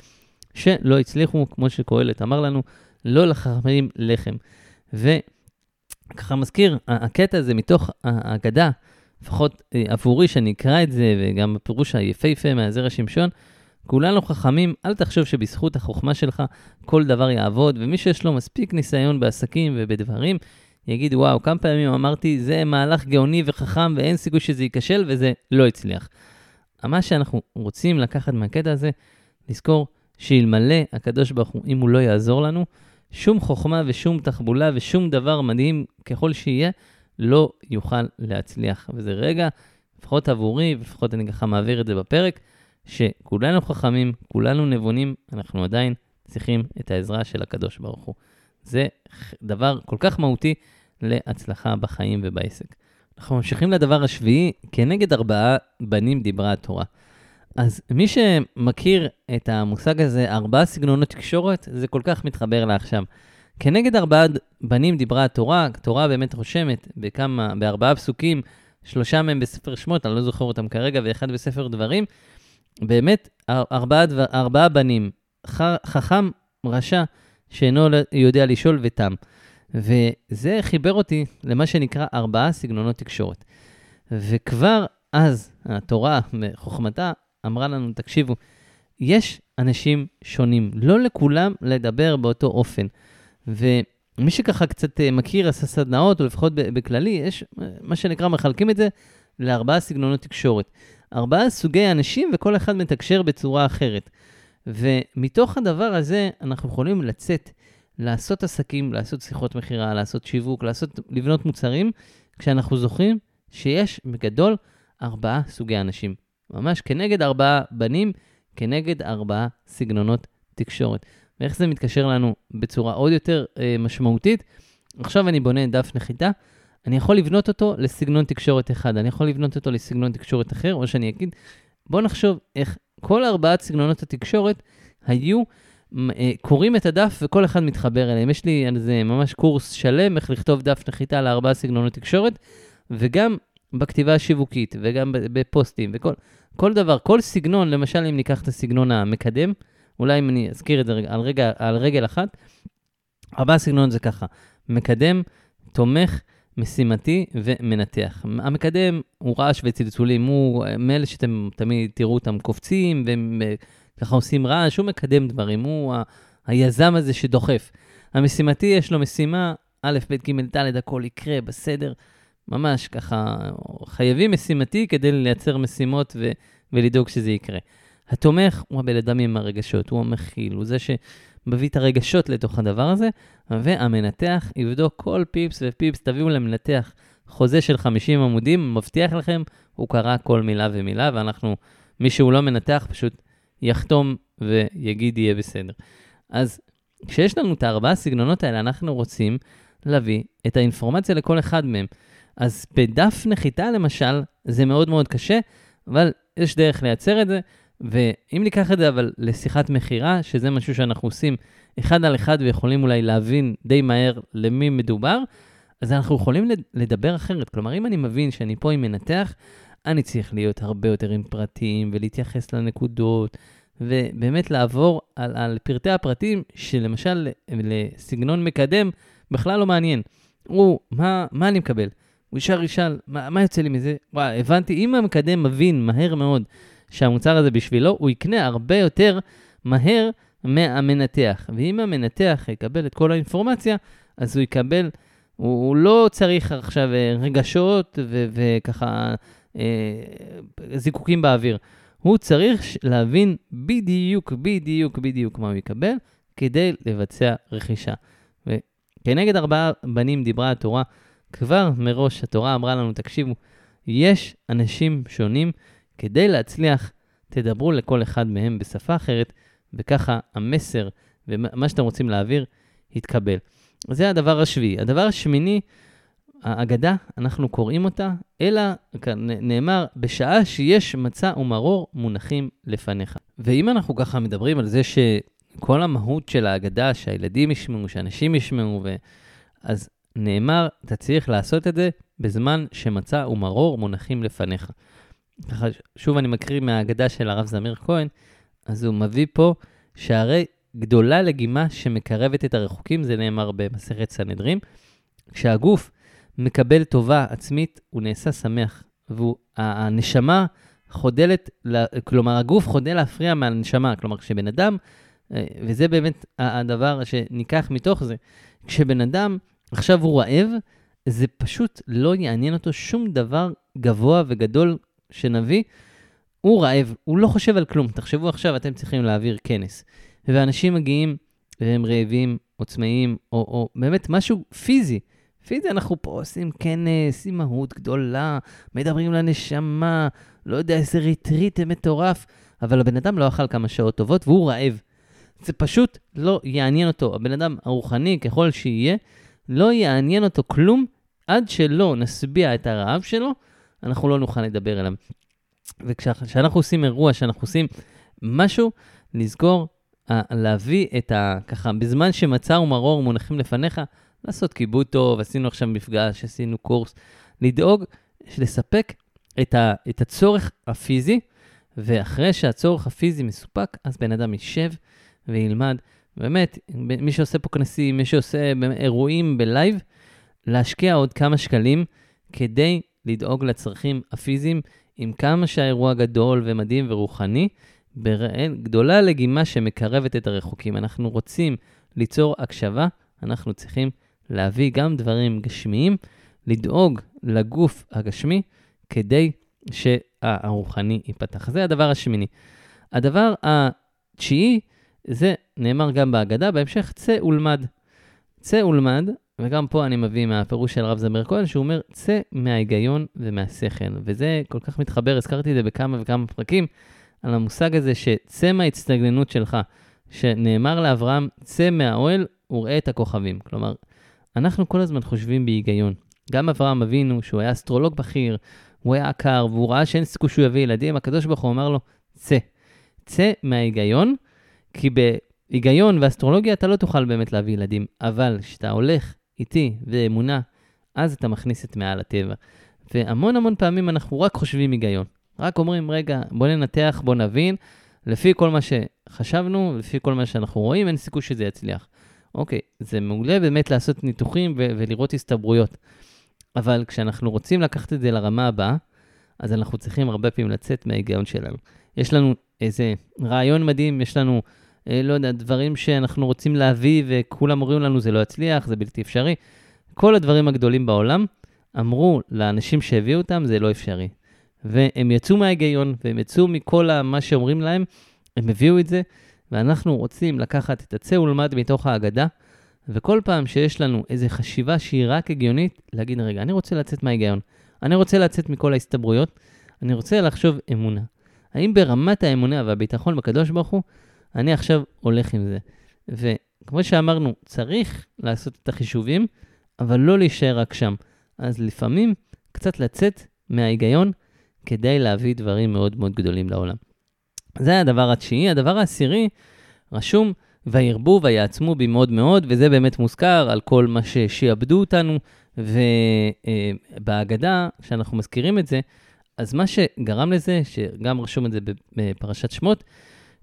Speaker 1: שלא הצליחו, כמו שקהלת אמר לנו, לא לחכמים לחם. וככה מזכיר, הקטע הזה מתוך ההגדה, לפחות אה, עבורי שאני אקרא את זה, וגם הפירוש היפהפה מהזרע שמשון, כולנו חכמים, אל תחשוב שבזכות החוכמה שלך כל דבר יעבוד, ומי שיש לו מספיק ניסיון בעסקים ובדברים, יגיד, וואו, כמה פעמים אמרתי, זה מהלך גאוני וחכם ואין סיכוי שזה ייכשל, וזה לא הצליח. מה שאנחנו רוצים לקחת מהקטע הזה, לזכור שאלמלא הקדוש ברוך הוא, אם הוא לא יעזור לנו, שום חוכמה ושום תחבולה ושום דבר מדהים ככל שיהיה, לא יוכל להצליח. וזה רגע, לפחות עבורי, ולפחות אני ככה מעביר את זה בפרק, שכולנו חכמים, כולנו נבונים, אנחנו עדיין צריכים את העזרה של הקדוש ברוך הוא. זה דבר כל כך מהותי להצלחה בחיים ובעסק. אנחנו ממשיכים לדבר השביעי, כנגד ארבעה בנים דיברה התורה. אז מי שמכיר את המושג הזה, ארבעה סגנונות תקשורת, זה כל כך מתחבר לעכשיו. כנגד ארבעה בנים דיברה התורה, התורה באמת רושמת בכמה, בארבעה פסוקים, שלושה מהם בספר שמות, אני לא זוכר אותם כרגע, ואחד בספר דברים. באמת, ארבעה, דבר, ארבעה בנים, ח, חכם, רשע, שאינו יודע לשאול ותם. וזה חיבר אותי למה שנקרא ארבעה סגנונות תקשורת. וכבר אז התורה, בחוכמתה, אמרה לנו, תקשיבו, יש אנשים שונים, לא לכולם לדבר באותו אופן. ומי שככה קצת אה, מכיר, עשה סדנאות, או לפחות בכללי, יש אה, מה שנקרא, מחלקים את זה לארבעה סגנונות תקשורת. ארבעה סוגי אנשים, וכל אחד מתקשר בצורה אחרת. ומתוך הדבר הזה אנחנו יכולים לצאת, לעשות עסקים, לעשות שיחות מכירה, לעשות שיווק, לעשות, לבנות מוצרים, כשאנחנו זוכרים שיש בגדול ארבעה סוגי אנשים. ממש כנגד ארבעה בנים, כנגד ארבעה סגנונות תקשורת. ואיך זה מתקשר לנו בצורה עוד יותר אה, משמעותית? עכשיו אני בונה דף נחיתה, אני יכול לבנות אותו לסגנון תקשורת אחד, אני יכול לבנות אותו לסגנון תקשורת אחר, או שאני אגיד, בואו נחשוב איך כל ארבעת סגנונות התקשורת היו אה, קוראים את הדף וכל אחד מתחבר אליהם. יש לי על זה ממש קורס שלם, איך לכתוב דף נחיתה לארבעה סגנונות תקשורת, וגם בכתיבה השיווקית, וגם בפוסטים, וכל כל דבר, כל סגנון, למשל אם ניקח את הסגנון המקדם, אולי אם אני אזכיר את זה על, רגע, על רגל אחת, ארבעה סגנונות זה ככה, מקדם, תומך, משימתי ומנתח. המקדם הוא רעש וצלצולים, הוא מאלה שאתם תמיד תראו אותם קופצים, והם אה, ככה עושים רעש, הוא מקדם דברים, הוא ה- היזם הזה שדוחף. המשימתי, יש לו משימה, א', ב', ג', ד', הכל יקרה בסדר. ממש ככה, חייבים משימתי כדי לייצר משימות ו- ולדאוג שזה יקרה. התומך הוא הבן אדם עם הרגשות, הוא המכיל, הוא זה שמביא את הרגשות לתוך הדבר הזה, והמנתח יבדוק כל פיפס ופיפס, תביאו למנתח חוזה של 50 עמודים, מבטיח לכם, הוא קרא כל מילה ומילה, ואנחנו, מי שהוא לא מנתח, פשוט יחתום ויגיד יהיה בסדר. אז כשיש לנו את הארבעה סגנונות האלה, אנחנו רוצים להביא את האינפורמציה לכל אחד מהם. אז בדף נחיתה למשל, זה מאוד מאוד קשה, אבל יש דרך לייצר את זה, ואם ניקח את זה אבל לשיחת מכירה, שזה משהו שאנחנו עושים אחד על אחד ויכולים אולי להבין די מהר למי מדובר, אז אנחנו יכולים לדבר אחרת. כלומר, אם אני מבין שאני פה עם מנתח, אני צריך להיות הרבה יותר עם פרטים ולהתייחס לנקודות, ובאמת לעבור על, על פרטי הפרטים, שלמשל לסגנון מקדם בכלל לא מעניין. הוא, מה, מה אני מקבל? הוא ישר ישאל, מה, מה יוצא לי מזה? וואי, הבנתי, אם המקדם מבין מהר מאוד שהמוצר הזה בשבילו, הוא יקנה הרבה יותר מהר מהמנתח. ואם המנתח יקבל את כל האינפורמציה, אז הוא יקבל, הוא, הוא לא צריך עכשיו אה, רגשות וככה אה, זיקוקים באוויר. הוא צריך להבין בדיוק, בדיוק, בדיוק מה הוא יקבל כדי לבצע רכישה. וכנגד ארבעה בנים דיברה התורה, כבר מראש התורה אמרה לנו, תקשיבו, יש אנשים שונים, כדי להצליח, תדברו לכל אחד מהם בשפה אחרת, וככה המסר ומה שאתם רוצים להעביר יתקבל. זה הדבר השביעי. הדבר השמיני, האגדה, אנחנו קוראים אותה, אלא נאמר, בשעה שיש מצה ומרור מונחים לפניך. ואם אנחנו ככה מדברים על זה שכל המהות של האגדה, שהילדים ישמעו, שאנשים ישמעו, ו... אז נאמר, אתה צריך לעשות את זה בזמן שמצה ומרור מונחים לפניך. שוב אני מקריא מהאגדה של הרב זמיר כהן, אז הוא מביא פה שהרי גדולה לגימה שמקרבת את הרחוקים, זה נאמר במסכת סנהדרין. כשהגוף מקבל טובה עצמית, הוא נעשה שמח, והנשמה חודלת, כלומר, הגוף חודל להפריע מהנשמה. כלומר, כשבן אדם, אה, וזה באמת הדבר שניקח מתוך זה, כשבן אדם עכשיו הוא רעב, זה פשוט לא יעניין אותו שום דבר גבוה וגדול שנביא. הוא רעב, הוא לא חושב על כלום. תחשבו עכשיו, אתם צריכים להעביר כנס, ואנשים מגיעים והם רעבים, או צמאים, או, או באמת משהו פיזי. פיזי, אנחנו פה עושים כנס, אימהות גדולה, מדברים לנשמה, לא יודע, איזה ריטריט מטורף, אבל הבן אדם לא אכל כמה שעות טובות והוא רעב. זה פשוט לא יעניין אותו. הבן אדם הרוחני, ככל שיהיה, לא יעניין אותו כלום עד שלא נשביע את הרעב שלו, אנחנו לא נוכל לדבר אליו. וכשאנחנו עושים אירוע, כשאנחנו עושים משהו, לזכור, להביא את ה... ככה, בזמן שמצה ומרור מונחים לפניך, לעשות כיבוד טוב, עשינו עכשיו מפגש, עשינו קורס, לדאוג לספק את, ה, את הצורך הפיזי, ואחרי שהצורך הפיזי מסופק, אז בן אדם יישב וילמד. באמת, מי שעושה פה כנסים, מי שעושה אירועים בלייב, להשקיע עוד כמה שקלים כדי לדאוג לצרכים הפיזיים, עם כמה שהאירוע גדול ומדהים ורוחני, גדולה לגימה שמקרבת את הרחוקים. אנחנו רוצים ליצור הקשבה, אנחנו צריכים להביא גם דברים גשמיים, לדאוג לגוף הגשמי כדי שהרוחני ייפתח. זה הדבר השמיני. הדבר התשיעי, זה נאמר גם בהגדה, בהמשך, צא ולמד. צא ולמד, וגם פה אני מביא מהפירוש של הרב זמר כהן, שהוא אומר, צא מההיגיון ומהשכל. וזה כל כך מתחבר, הזכרתי את זה בכמה וכמה פרקים, על המושג הזה שצא מההצטגננות שלך, שנאמר לאברהם, צא מהאוהל וראה את הכוכבים. כלומר, אנחנו כל הזמן חושבים בהיגיון. גם אברהם אבינו, שהוא היה אסטרולוג בכיר, הוא היה עקר, והוא ראה שאין סיכוי שהוא יביא ילדים, הקדוש ברוך הוא אמר לו, צא. צא מההיגיון, כי בהיגיון ואסטרולוגיה אתה לא תוכל באמת להביא ילדים, אבל כשאתה הולך איתי ואמונה, אז אתה מכניס את מעל הטבע. והמון המון פעמים אנחנו רק חושבים היגיון. רק אומרים, רגע, בוא ננתח, בוא נבין, לפי כל מה שחשבנו, לפי כל מה שאנחנו רואים, אין סיכוי שזה יצליח. אוקיי, זה מעולה באמת לעשות ניתוחים ו- ולראות הסתברויות. אבל כשאנחנו רוצים לקחת את זה לרמה הבאה, אז אנחנו צריכים הרבה פעמים לצאת מההיגיון שלנו. יש לנו איזה רעיון מדהים, יש לנו, לא יודע, דברים שאנחנו רוצים להביא וכולם אומרים לנו זה לא יצליח, זה בלתי אפשרי. כל הדברים הגדולים בעולם אמרו לאנשים שהביאו אותם, זה לא אפשרי. והם יצאו מההיגיון, והם יצאו מכל מה שאומרים להם, הם הביאו את זה, ואנחנו רוצים לקחת את הצא ולמד מתוך ההגדה, וכל פעם שיש לנו איזו חשיבה שהיא רק הגיונית, להגיד, רגע, אני רוצה לצאת מההיגיון, אני רוצה לצאת מכל ההסתברויות, אני רוצה לחשוב אמונה. האם ברמת האמונה והביטחון בקדוש ברוך הוא, אני עכשיו הולך עם זה. וכמו שאמרנו, צריך לעשות את החישובים, אבל לא להישאר רק שם. אז לפעמים קצת לצאת מההיגיון כדי להביא דברים מאוד מאוד גדולים לעולם. זה הדבר התשיעי. הדבר העשירי, רשום, וירבו ויעצמו בי מאוד מאוד, וזה באמת מוזכר על כל מה ששיעבדו אותנו, ובהגדה, כשאנחנו מזכירים את זה, אז מה שגרם לזה, שגם רשום את זה בפרשת שמות,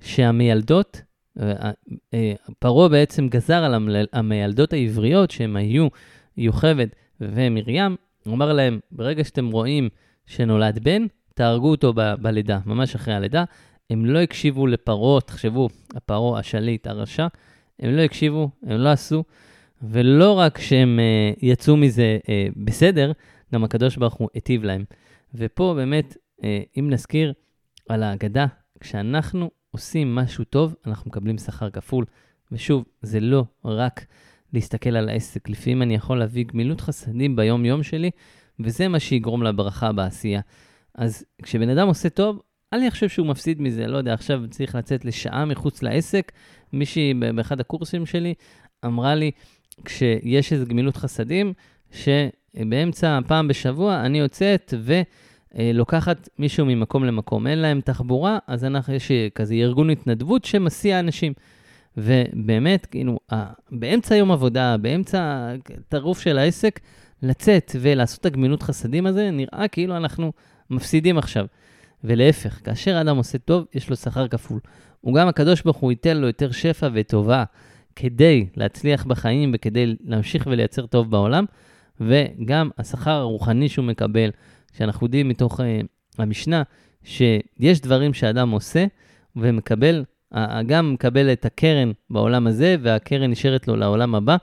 Speaker 1: שהמיילדות, אה, אה, פרעה בעצם גזר על המיילדות העבריות, שהן היו יוכבד ומרים, הוא אמר להם, ברגע שאתם רואים שנולד בן, תהרגו אותו ב- בלידה, ממש אחרי הלידה. הם לא הקשיבו לפרעה, תחשבו, הפרעה, השליט, הרשע, הם לא הקשיבו, הם לא עשו, ולא רק שהם uh, יצאו מזה uh, בסדר, גם הקדוש ברוך הוא היטיב להם. ופה באמת, uh, אם נזכיר על ההגדה, כשאנחנו עושים משהו טוב, אנחנו מקבלים שכר כפול. ושוב, זה לא רק להסתכל על העסק. לפעמים אני יכול להביא גמילות חסדים ביום-יום שלי, וזה מה שיגרום לברכה בעשייה. אז כשבן אדם עושה טוב, אני חושב שהוא מפסיד מזה, לא יודע, עכשיו צריך לצאת לשעה מחוץ לעסק. מישהי באחד הקורסים שלי אמרה לי, כשיש איזו גמילות חסדים, שבאמצע, פעם בשבוע, אני יוצאת ולוקחת מישהו ממקום למקום. אין להם תחבורה, אז אנחנו, יש כזה ארגון התנדבות שמסיע אנשים. ובאמת, כאילו, באמצע יום עבודה, באמצע טירוף של העסק, לצאת ולעשות את הגמילות חסדים הזה, נראה כאילו אנחנו מפסידים עכשיו. ולהפך, כאשר האדם עושה טוב, יש לו שכר כפול. הוא גם הקדוש ברוך הוא ייתן לו יותר שפע וטובה כדי להצליח בחיים וכדי להמשיך ולייצר טוב בעולם, וגם השכר הרוחני שהוא מקבל, שאנחנו יודעים מתוך uh, המשנה, שיש דברים שאדם עושה ומקבל, גם מקבל את הקרן בעולם הזה, והקרן נשארת לו לעולם הבא.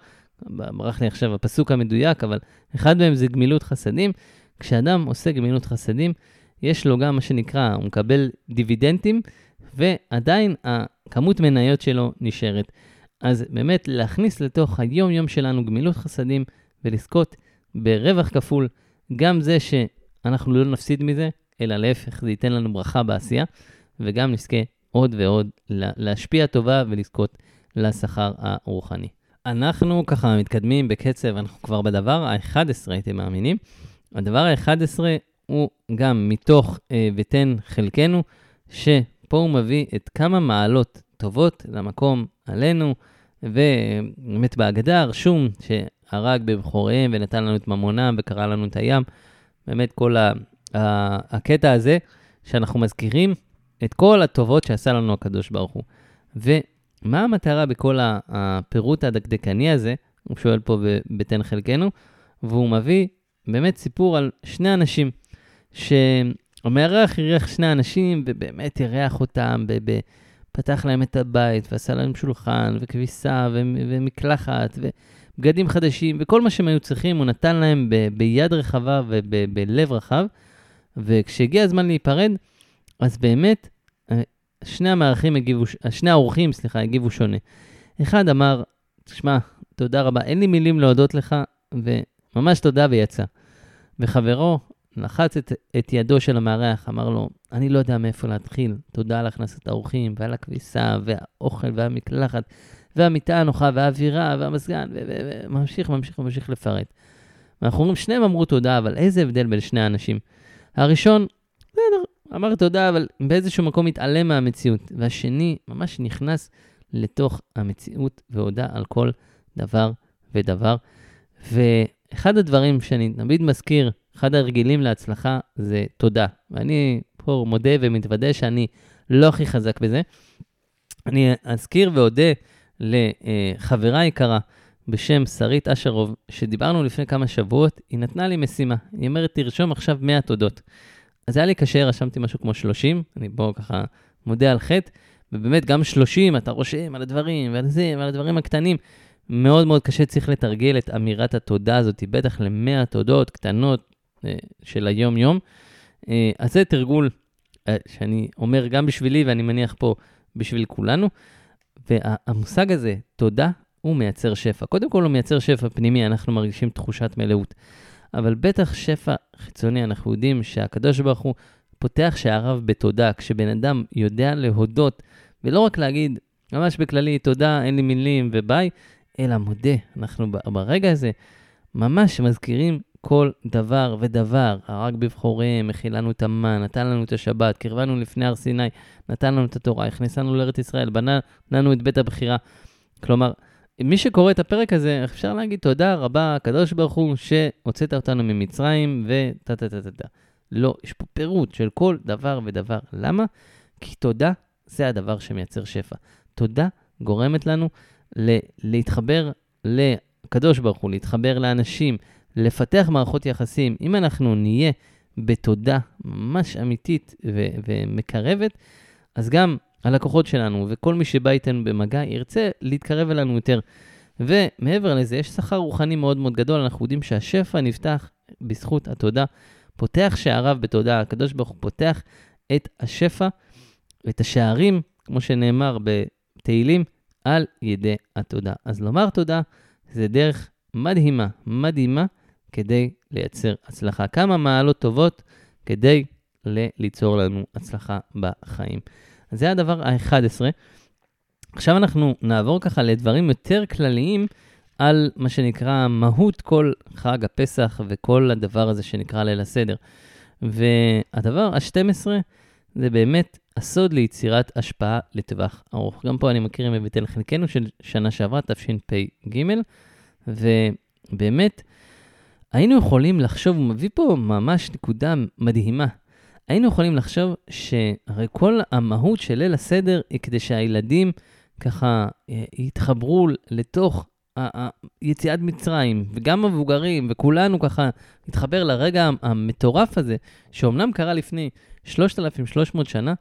Speaker 1: ברח לי עכשיו הפסוק המדויק, אבל אחד מהם זה גמילות חסדים. כשאדם עושה גמילות חסדים, יש לו גם מה שנקרא, הוא מקבל דיבידנדים, ועדיין הכמות מניות שלו נשארת. אז באמת להכניס לתוך היום-יום שלנו גמילות חסדים ולזכות ברווח כפול, גם זה שאנחנו לא נפסיד מזה, אלא להפך, זה ייתן לנו ברכה בעשייה, וגם נזכה עוד ועוד להשפיע טובה ולזכות לשכר הרוחני. אנחנו ככה מתקדמים בקצב, אנחנו כבר בדבר ה-11, הייתם מאמינים. הדבר ה-11 הוא גם מתוך אה, ותן חלקנו, שפה הוא מביא את כמה מעלות טובות למקום עלינו, ובאמת בהגדה רשום שהרג בבחוריהם ונתן לנו את ממונם וקרא לנו את הים. באמת כל ה, ה, הקטע הזה שאנחנו מזכירים את כל הטובות שעשה לנו הקדוש ברוך הוא. ומה המטרה בכל הפירוט הדקדקני הזה? הוא שואל פה בתן חלקנו, והוא מביא באמת סיפור על שני אנשים, שהמארח אירח שני אנשים ובאמת אירח אותם, פתח להם את הבית ועשה להם שולחן וכביסה ומקלחת ובגדים חדשים וכל מה שהם היו צריכים הוא נתן להם ב- ביד רחבה ובלב רחב. וכשהגיע הזמן להיפרד, אז באמת אה, שני המארחים הגיבו, שני האורחים, סליחה, הגיבו שונה. אחד אמר, תשמע, תודה רבה, אין לי מילים להודות לך, וממש תודה ויצא. וחברו לחץ את, את ידו של המארח, אמר לו, אני לא יודע מאיפה להתחיל, תודה על הכנסת האורחים, ועל הכביסה, והאוכל, והמקלחת, והמיטה הנוחה, והאווירה, והמזגן, וממשיך, ממשיך, ממשיך לפרט. ואנחנו אומרים, שניהם אמרו תודה, אבל איזה הבדל בין שני האנשים. הראשון, בסדר, אמר תודה, אבל באיזשהו מקום התעלם מהמציאות. והשני ממש נכנס לתוך המציאות והודה על כל דבר ודבר. ואחד הדברים שאני תמיד מזכיר, אחד הרגילים להצלחה זה תודה. ואני פה מודה ומתוודה שאני לא הכי חזק בזה. אני אזכיר ואודה לחברה יקרה בשם שרית אשרוב, שדיברנו לפני כמה שבועות, היא נתנה לי משימה. היא אומרת, תרשום עכשיו 100 תודות. אז היה לי קשה, רשמתי משהו כמו 30, אני פה ככה מודה על חטא, ובאמת גם 30, אתה רושם על הדברים ועל זה ועל הדברים הקטנים. מאוד מאוד קשה, צריך לתרגל את אמירת התודה הזאת, בטח ל-100 תודות קטנות אה, של היום-יום. אה, אז זה תרגול אה, שאני אומר גם בשבילי, ואני מניח פה בשביל כולנו. והמושג הזה, תודה, הוא מייצר שפע. קודם כל הוא מייצר שפע פנימי, אנחנו מרגישים תחושת מלאות. אבל בטח שפע חיצוני, אנחנו יודעים שהקדוש ברוך הוא פותח שעריו בתודה. כשבן אדם יודע להודות, ולא רק להגיד, ממש בכללי, תודה, אין לי מילים וביי, אלא מודה. אנחנו ברגע הזה ממש מזכירים כל דבר ודבר, הרג בבחוריהם, מכיל לנו את המן, נתן לנו את השבת, קרבנו לפני הר סיני, נתן לנו את התורה, הכנסנו לארץ ישראל, בנה לנו את בית הבחירה. כלומר, מי שקורא את הפרק הזה, אפשר להגיד תודה רבה, הקדוש ברוך הוא, שהוצאת אותנו ממצרים וטה טה טה טה טה. לא, יש פה פירוט של כל דבר ודבר. למה? כי תודה זה הדבר שמייצר שפע. תודה גורמת לנו להתחבר לקדוש ברוך הוא, להתחבר לאנשים, לפתח מערכות יחסים. אם אנחנו נהיה בתודה ממש אמיתית ו- ומקרבת, אז גם הלקוחות שלנו וכל מי שבא איתנו במגע ירצה להתקרב אלינו יותר. ומעבר לזה, יש שכר רוחני מאוד מאוד גדול, אנחנו יודעים שהשפע נפתח בזכות התודה, פותח שעריו בתודה, הקדוש ברוך הוא פותח את השפע, את השערים, כמו שנאמר בתהילים, על ידי התודה. אז לומר תודה זה דרך מדהימה, מדהימה, כדי לייצר הצלחה. כמה מעלות טובות כדי ליצור לנו הצלחה בחיים. אז זה הדבר ה-11. עכשיו אנחנו נעבור ככה לדברים יותר כלליים על מה שנקרא מהות כל חג הפסח וכל הדבר הזה שנקרא ליל הסדר. והדבר ה-12 זה באמת הסוד ליצירת השפעה לטווח ארוך. גם פה אני מכיר מבית חלקנו של שנה שעברה, תשפ"ג, ובאמת היינו יכולים לחשוב, הוא מביא פה ממש נקודה מדהימה. היינו יכולים לחשוב שהרי כל המהות של ליל הסדר היא כדי שהילדים ככה אה, יתחברו לתוך יציאת מצרים, וגם המבוגרים, וכולנו ככה נתחבר לרגע המטורף הזה, שאומנם קרה לפני 3,300 שנה,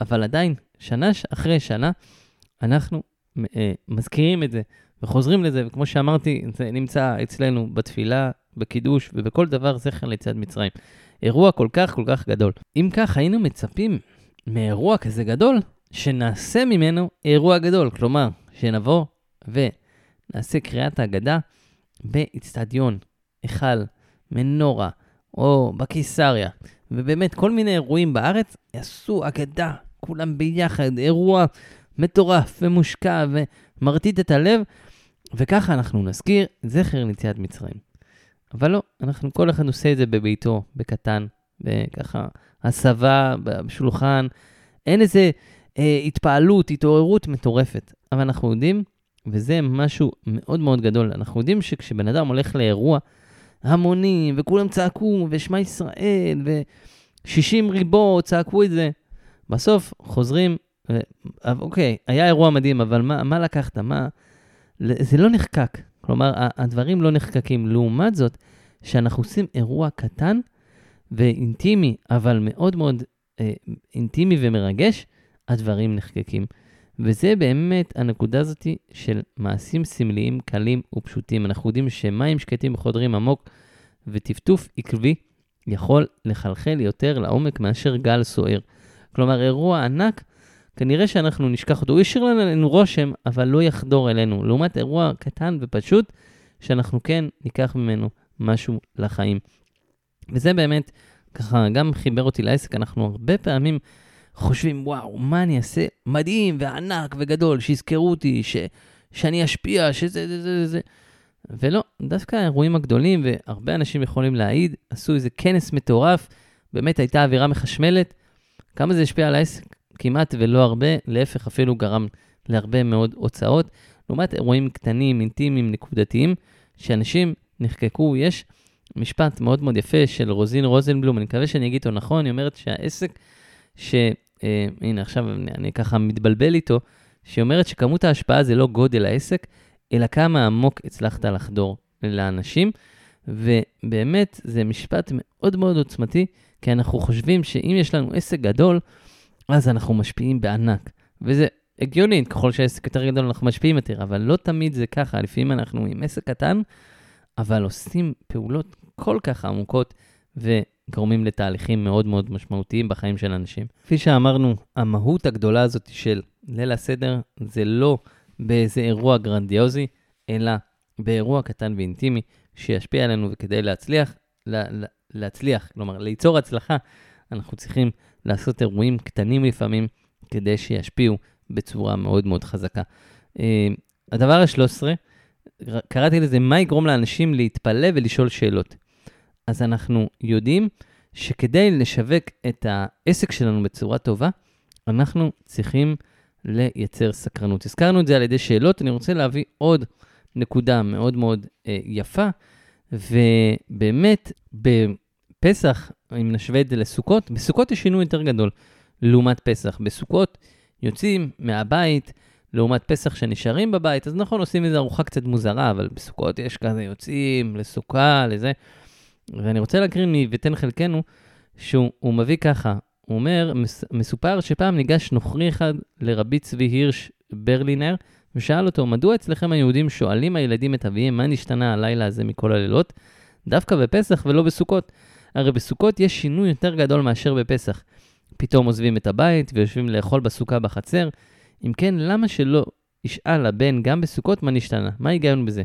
Speaker 1: אבל עדיין, שנה אחרי שנה, אנחנו אה, מזכירים את זה וחוזרים לזה, וכמו שאמרתי, זה נמצא אצלנו בתפילה, בקידוש ובכל דבר זכר ליציאת מצרים. אירוע כל כך כל כך גדול. אם כך, היינו מצפים מאירוע כזה גדול, שנעשה ממנו אירוע גדול. כלומר, שנבוא ונעשה קריאת ההגדה באיצטדיון, היכל, מנורה, או בקיסריה, ובאמת כל מיני אירועים בארץ יעשו אגדה, כולם ביחד, אירוע מטורף ומושקע ומרטיט את הלב, וככה אנחנו נזכיר זכר ליציאת מצרים. אבל לא, אנחנו, כל אחד עושה את זה בביתו, בקטן, וככה, הסבה בשולחן, אין איזה אה, התפעלות, התעוררות מטורפת. אבל אנחנו יודעים, וזה משהו מאוד מאוד גדול, אנחנו יודעים שכשבן אדם הולך לאירוע המוני, וכולם צעקו, ושמע ישראל, ו-60 ריבו צעקו את זה, בסוף חוזרים, ו... אוקיי, היה אירוע מדהים, אבל מה, מה לקחת? מה... זה לא נחקק. כלומר, הדברים לא נחקקים. לעומת זאת, שאנחנו עושים אירוע קטן ואינטימי, אבל מאוד מאוד אה, אינטימי ומרגש, הדברים נחקקים. וזה באמת הנקודה הזאת של מעשים סמליים קלים ופשוטים. אנחנו יודעים שמים שקטים חודרים עמוק, וטפטוף עקבי יכול לחלחל יותר לעומק מאשר גל סוער. כלומר, אירוע ענק כנראה שאנחנו נשכח אותו. הוא ישאיר לנו רושם, אבל לא יחדור אלינו. לעומת אירוע קטן ופשוט, שאנחנו כן ניקח ממנו משהו לחיים. וזה באמת, ככה, גם חיבר אותי לעסק. אנחנו הרבה פעמים חושבים, וואו, מה אני אעשה מדהים וענק וגדול, שיזכרו אותי, ש, שאני אשפיע, שזה, זה, זה, זה. ולא, דווקא האירועים הגדולים, והרבה אנשים יכולים להעיד, עשו איזה כנס מטורף באמת הייתה אווירה מחשמלת, כמה זה השפיע על העסק? כמעט ולא הרבה, להפך, אפילו גרם להרבה מאוד הוצאות. לעומת אירועים קטנים, אינטימיים, נקודתיים, שאנשים נחקקו, יש משפט מאוד מאוד יפה של רוזין רוזנבלום, אני מקווה שאני אגיד אותו נכון, היא אומרת שהעסק, ש... אה, עכשיו אני, אני ככה מתבלבל איתו, שהיא אומרת שכמות ההשפעה זה לא גודל העסק, אלא כמה עמוק הצלחת לחדור לאנשים. ובאמת, זה משפט מאוד מאוד עוצמתי, כי אנחנו חושבים שאם יש לנו עסק גדול, אז אנחנו משפיעים בענק. וזה הגיוני, ככל שהעסק יותר גדול אנחנו משפיעים יותר, אבל לא תמיד זה ככה. לפעמים אנחנו עם עסק קטן, אבל עושים פעולות כל כך עמוקות וגורמים לתהליכים מאוד מאוד משמעותיים בחיים של אנשים. כפי שאמרנו, המהות הגדולה הזאת של ליל הסדר זה לא באיזה אירוע גרנדיוזי, אלא באירוע קטן ואינטימי שישפיע עלינו, וכדי להצליח, לה, להצליח, כלומר, ליצור הצלחה, אנחנו צריכים לעשות אירועים קטנים לפעמים, כדי שישפיעו בצורה מאוד מאוד חזקה. Uh, הדבר ה-13, קראתי לזה, מה יגרום לאנשים להתפלא ולשאול שאלות. אז אנחנו יודעים שכדי לשווק את העסק שלנו בצורה טובה, אנחנו צריכים לייצר סקרנות. הזכרנו את זה על ידי שאלות, אני רוצה להביא עוד נקודה מאוד מאוד אה, יפה, ובאמת, בפסח, אם נשווה את זה לסוכות, בסוכות יש שינוי יותר גדול לעומת פסח. בסוכות יוצאים מהבית, לעומת פסח שנשארים בבית, אז נכון, עושים איזו ארוחה קצת מוזרה, אבל בסוכות יש כזה יוצאים לסוכה, לזה. ואני רוצה להקריא מ"ותן חלקנו", שהוא מביא ככה, הוא אומר, מסופר שפעם ניגש נוכרי אחד לרבי צבי הירש ברלינר, ושאל אותו, מדוע אצלכם היהודים שואלים הילדים את אביהם מה נשתנה הלילה הזה מכל הלילות? דווקא בפסח ולא בסוכות. הרי בסוכות יש שינוי יותר גדול מאשר בפסח. פתאום עוזבים את הבית ויושבים לאכול בסוכה בחצר. אם כן, למה שלא ישאל הבן גם בסוכות מה נשתנה? מה ההיגיון בזה?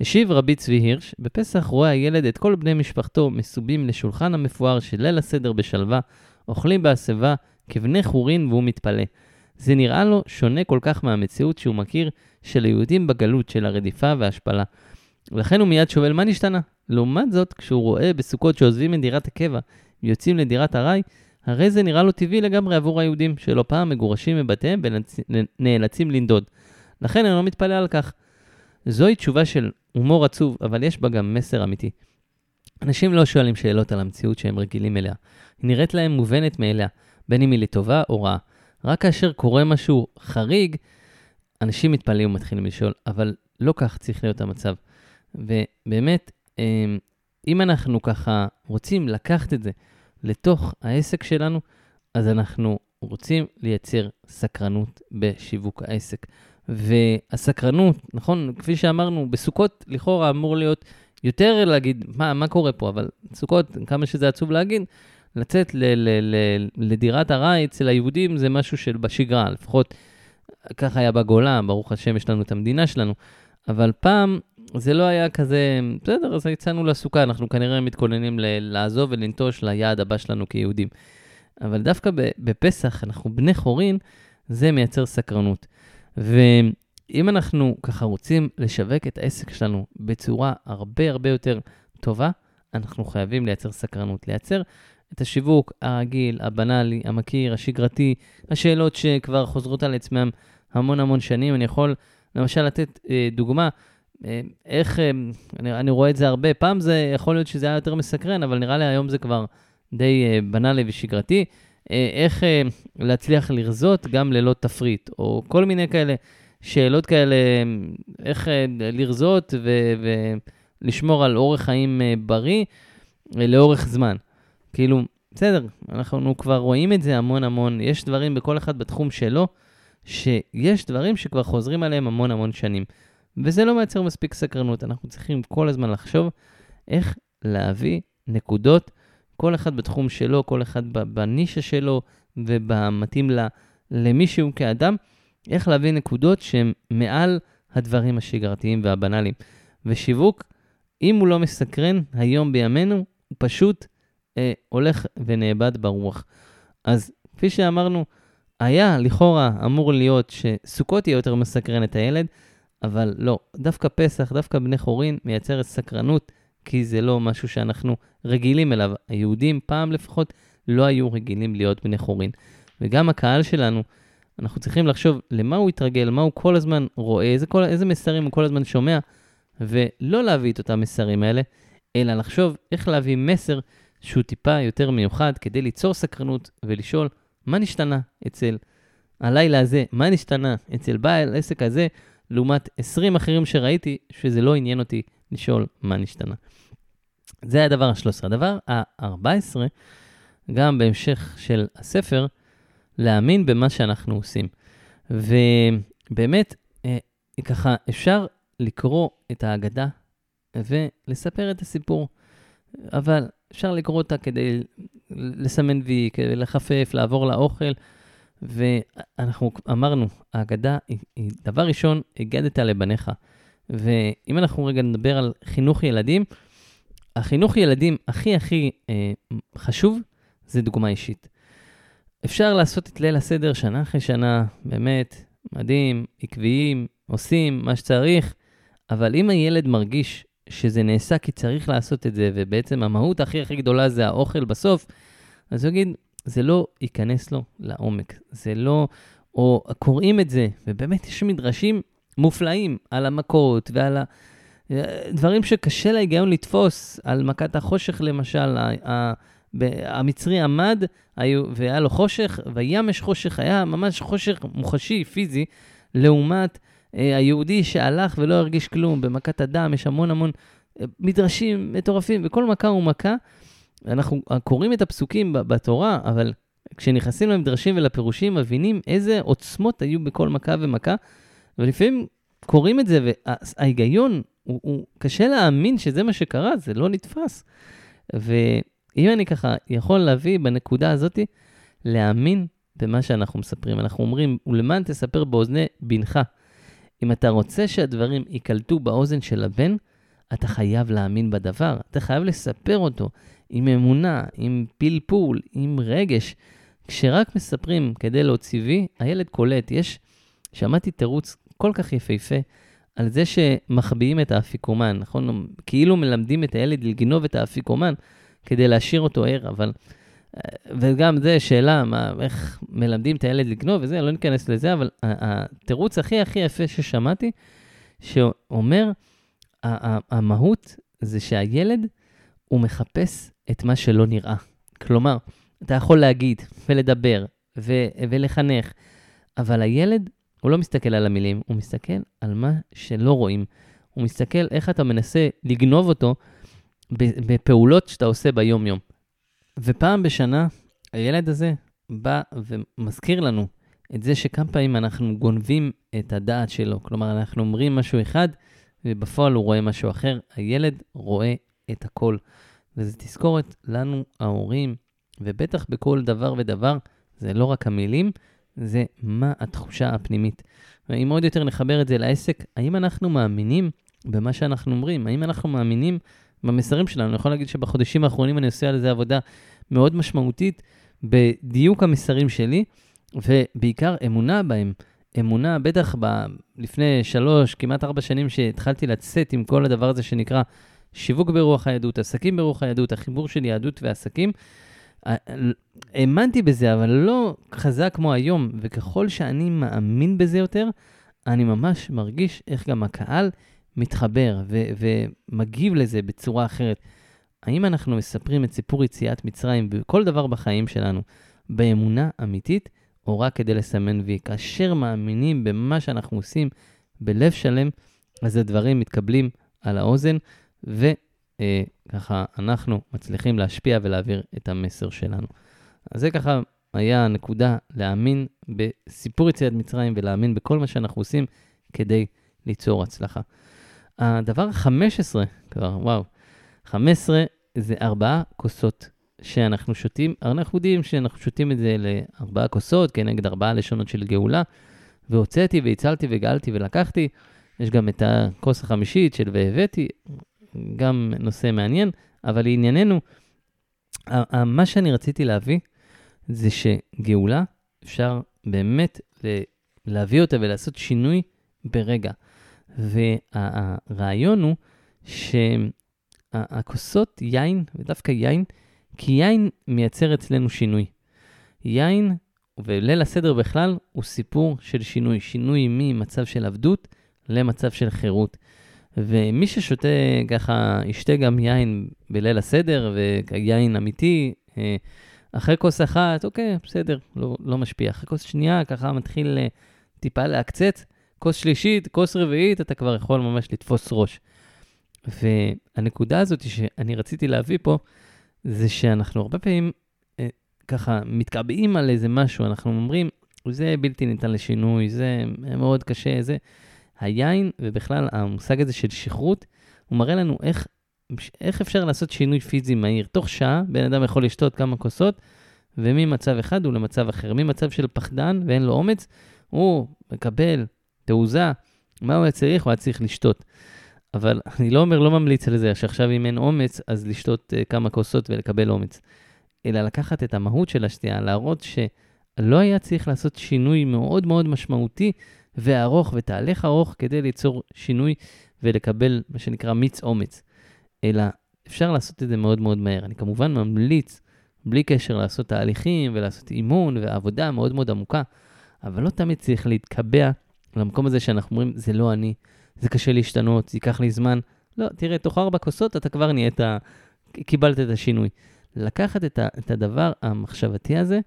Speaker 1: השיב רבי צבי הירש, בפסח רואה הילד את כל בני משפחתו מסובים לשולחן המפואר של ליל הסדר בשלווה, אוכלים בהסבה כבני חורין והוא מתפלא. זה נראה לו שונה כל כך מהמציאות שהוא מכיר של היהודים בגלות של הרדיפה וההשפלה. לכן הוא מיד שואל מה נשתנה. לעומת זאת, כשהוא רואה בסוכות שעוזבים את דירת הקבע ויוצאים לדירת ארעי, הרי זה נראה לו טבעי לגמרי עבור היהודים, שלא פעם מגורשים מבתיהם ונאלצים לנדוד. לכן אני לא מתפלא על כך. זוהי תשובה של הומור עצוב, אבל יש בה גם מסר אמיתי. אנשים לא שואלים שאלות על המציאות שהם רגילים אליה. היא נראית להם מובנת מאליה, בין אם היא לטובה או רעה. רק כאשר קורה משהו חריג, אנשים מתפלאים ומתחילים לשאול, אבל לא כך צריך להיות המצב. ובאמת, אמ, אם אנחנו ככה רוצים לקחת את זה לתוך העסק שלנו, אז אנחנו רוצים לייצר סקרנות בשיווק העסק. והסקרנות, נכון, כפי שאמרנו, בסוכות לכאורה אמור להיות יותר להגיד מה, מה קורה פה, אבל סוכות, כמה שזה עצוב להגיד, לצאת ל- ל- ל- לדירת ארעי אצל היהודים זה משהו של בשגרה, לפחות ככה היה בגולה, ברוך השם יש לנו את המדינה שלנו, אבל פעם זה לא היה כזה, בסדר, אז יצאנו לסוכה, אנחנו כנראה מתכוננים ל- לעזוב ולנטוש ליעד הבא שלנו כיהודים. אבל דווקא בפסח, אנחנו בני חורין, זה מייצר סקרנות. ואם אנחנו ככה רוצים לשווק את העסק שלנו בצורה הרבה הרבה יותר טובה, אנחנו חייבים לייצר סקרנות, לייצר את השיווק הרגיל, הבנאלי, המכיר, השגרתי, השאלות שכבר חוזרות על עצמם המון המון שנים. אני יכול למשל לתת אה, דוגמה, איך, אה, אני, אני רואה את זה הרבה, פעם זה יכול להיות שזה היה יותר מסקרן, אבל נראה לי היום זה כבר די אה, בנאלי ושגרתי. אה, איך אה, להצליח לרזות גם ללא תפריט, או כל מיני כאלה שאלות כאלה, איך אה, לרזות ולשמור על אורח חיים בריא לאורך זמן. כאילו, בסדר, אנחנו כבר רואים את זה המון המון, יש דברים בכל אחד בתחום שלו, שיש דברים שכבר חוזרים עליהם המון המון שנים. וזה לא מייצר מספיק סקרנות, אנחנו צריכים כל הזמן לחשוב איך להביא נקודות כל אחד בתחום שלו, כל אחד בנישה שלו ובמתאים למישהו כאדם, איך להביא נקודות שהן מעל הדברים השגרתיים והבנאליים. ושיווק, אם הוא לא מסקרן היום בימינו, הוא פשוט אה, הולך ונאבד ברוח. אז כפי שאמרנו, היה לכאורה אמור להיות שסוכות יהיה יותר מסקרן את הילד, אבל לא, דווקא פסח, דווקא בני חורין, מייצרת סקרנות כי זה לא משהו שאנחנו רגילים אליו. היהודים, פעם לפחות, לא היו רגילים להיות בני חורין. וגם הקהל שלנו, אנחנו צריכים לחשוב למה הוא התרגל, מה הוא כל הזמן רואה, איזה, כל, איזה מסרים הוא כל הזמן שומע, ולא להביא את אותם מסרים האלה, אלא לחשוב איך להביא מסר שהוא טיפה יותר מיוחד כדי ליצור סקרנות ולשאול מה נשתנה אצל הלילה הזה, מה נשתנה אצל בעל עסק הזה, לעומת 20 אחרים שראיתי, שזה לא עניין אותי לשאול מה נשתנה. זה הדבר ה-13. הדבר ה-14, גם בהמשך של הספר, להאמין במה שאנחנו עושים. ובאמת, אה, ככה אפשר לקרוא את ההגדה ולספר את הסיפור, אבל אפשר לקרוא אותה כדי לסמן וי, כדי לחפף, לעבור לאוכל. ואנחנו אמרנו, ההגדה היא, היא דבר ראשון, הגדת לבניך. ואם אנחנו רגע נדבר על חינוך ילדים, החינוך ילדים הכי הכי אה, חשוב זה דוגמה אישית. אפשר לעשות את ליל הסדר שנה אחרי שנה, באמת, מדהים, עקביים, עושים מה שצריך, אבל אם הילד מרגיש שזה נעשה כי צריך לעשות את זה, ובעצם המהות הכי הכי גדולה זה האוכל בסוף, אז הוא יגיד, זה לא ייכנס לו לעומק. זה לא, או קוראים את זה, ובאמת יש מדרשים מופלאים על המכות ועל ה... דברים שקשה להיגיון לתפוס, על מכת החושך למשל, המצרי עמד והיה לו חושך, וימש חושך, היה ממש חושך מוחשי, פיזי, לעומת אה, היהודי שהלך ולא הרגיש כלום. במכת הדם יש המון המון אה, מדרשים מטורפים, וכל מכה הוא מכה. אנחנו קוראים את הפסוקים בתורה, אבל כשנכנסים למדרשים ולפירושים, מבינים איזה עוצמות היו בכל מכה ומכה, ולפעמים קוראים את זה, וההיגיון, הוא, הוא קשה להאמין שזה מה שקרה, זה לא נתפס. ואם אני ככה יכול להביא בנקודה הזאת, להאמין במה שאנחנו מספרים. אנחנו אומרים, ולמען תספר באוזני בנך. אם אתה רוצה שהדברים ייקלטו באוזן של הבן, אתה חייב להאמין בדבר, אתה חייב לספר אותו עם אמונה, עם פלפול, עם רגש. כשרק מספרים כדי להוציא וי, הילד קולט. יש, שמעתי תירוץ כל כך יפהפה על זה שמחביאים את האפיקומן, נכון? כאילו מלמדים את הילד לגנוב את האפיקומן כדי להשאיר אותו ער, אבל... וגם זה שאלה, מה, איך מלמדים את הילד לגנוב וזה, לא ניכנס לזה, אבל התירוץ הכי הכי יפה ששמעתי, שאומר, המהות זה שהילד, הוא מחפש את מה שלא נראה. כלומר, אתה יכול להגיד ולדבר ו- ולחנך, אבל הילד, הוא לא מסתכל על המילים, הוא מסתכל על מה שלא רואים. הוא מסתכל איך אתה מנסה לגנוב אותו בפעולות שאתה עושה ביום-יום. ופעם בשנה, הילד הזה בא ומזכיר לנו את זה שכמה פעמים אנחנו גונבים את הדעת שלו. כלומר, אנחנו אומרים משהו אחד, ובפועל הוא רואה משהו אחר. הילד רואה את הכל. וזו תזכורת לנו, ההורים, ובטח בכל דבר ודבר, זה לא רק המילים, זה מה התחושה הפנימית. ואם עוד יותר נחבר את זה לעסק, האם אנחנו מאמינים במה שאנחנו אומרים? האם אנחנו מאמינים במסרים שלנו? אני יכול להגיד שבחודשים האחרונים אני עושה על זה עבודה מאוד משמעותית בדיוק המסרים שלי, ובעיקר אמונה בהם. אמונה, בטח ב, לפני שלוש, כמעט ארבע שנים שהתחלתי לצאת עם כל הדבר הזה שנקרא שיווק ברוח היהדות, עסקים ברוח היהדות, החיבור של יהדות ועסקים. האמנתי בזה, אבל לא חזק כמו היום, וככל שאני מאמין בזה יותר, אני ממש מרגיש איך גם הקהל מתחבר ו- ומגיב לזה בצורה אחרת. האם אנחנו מספרים את סיפור יציאת מצרים בכל דבר בחיים שלנו באמונה אמיתית, או רק כדי לסמן וי? כאשר מאמינים במה שאנחנו עושים בלב שלם, אז הדברים מתקבלים על האוזן, וככה אנחנו מצליחים להשפיע ולהעביר את המסר שלנו. אז זה ככה היה הנקודה להאמין בסיפור יציאת מצרים ולהאמין בכל מה שאנחנו עושים כדי ליצור הצלחה. הדבר ה-15 כבר, וואו, 15 זה ארבעה כוסות שאנחנו שותים, אנחנו יודעים שאנחנו שותים את זה לארבעה כוסות כנגד ארבעה לשונות של גאולה, והוצאתי והצלתי וגאלתי ולקחתי. יש גם את הכוס החמישית של והבאתי, גם נושא מעניין, אבל לענייננו, מה שאני רציתי להביא זה שגאולה, אפשר באמת להביא אותה ולעשות שינוי ברגע. והרעיון הוא הכוסות יין, ודווקא יין, כי יין מייצר אצלנו שינוי. יין, וליל הסדר בכלל, הוא סיפור של שינוי. שינוי ממצב של עבדות למצב של חירות. ומי ששותה ככה, ישתה גם יין בליל הסדר, ויין אמיתי, אה, אחרי כוס אחת, אוקיי, בסדר, לא, לא משפיע. אחרי כוס שנייה, ככה מתחיל אה, טיפה לעקצץ. כוס שלישית, כוס רביעית, אתה כבר יכול ממש לתפוס ראש. והנקודה הזאת שאני רציתי להביא פה, זה שאנחנו הרבה פעמים אה, ככה מתקבעים על איזה משהו, אנחנו אומרים, זה בלתי ניתן לשינוי, זה מאוד קשה, זה... היין, ובכלל המושג הזה של שכרות, הוא מראה לנו איך, איך אפשר לעשות שינוי פיזי מהיר. תוך שעה בן אדם יכול לשתות כמה כוסות, וממצב אחד הוא למצב אחר. ממצב של פחדן ואין לו אומץ, הוא מקבל תעוזה, מה הוא היה צריך? הוא היה צריך לשתות. אבל אני לא אומר, לא ממליץ על זה, שעכשיו אם אין אומץ, אז לשתות uh, כמה כוסות ולקבל אומץ. אלא לקחת את המהות של השתייה, להראות שלא היה צריך לעשות שינוי מאוד מאוד משמעותי וארוך ותהליך ארוך כדי ליצור שינוי ולקבל מה שנקרא מיץ אומץ. אלא אפשר לעשות את זה מאוד מאוד מהר. אני כמובן ממליץ, בלי קשר, לעשות תהליכים ולעשות אימון ועבודה מאוד מאוד עמוקה, אבל לא תמיד צריך להתקבע למקום הזה שאנחנו אומרים, זה לא אני, זה קשה להשתנות, זה ייקח לי זמן. לא, תראה, תוך ארבע כוסות אתה כבר נהיית, קיבלת את השינוי. לקחת את, ה, את הדבר המחשבתי הזה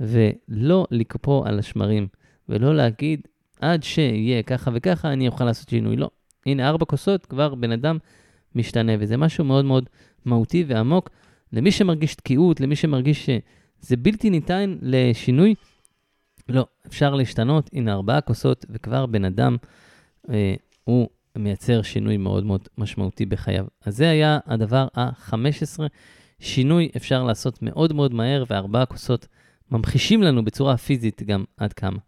Speaker 1: ולא לקפוא על השמרים, ולא להגיד, עד שיהיה ככה וככה, אני אוכל לעשות שינוי. לא. הנה, ארבע כוסות, כבר בן אדם משתנה, וזה משהו מאוד מאוד מהותי ועמוק. למי שמרגיש תקיעות, למי שמרגיש שזה בלתי ניתן לשינוי, לא, אפשר להשתנות. הנה, ארבעה כוסות, וכבר בן אדם, אה, הוא מייצר שינוי מאוד מאוד משמעותי בחייו. אז זה היה הדבר ה-15. שינוי אפשר לעשות מאוד מאוד מהר, וארבעה כוסות ממחישים לנו בצורה פיזית גם עד כמה.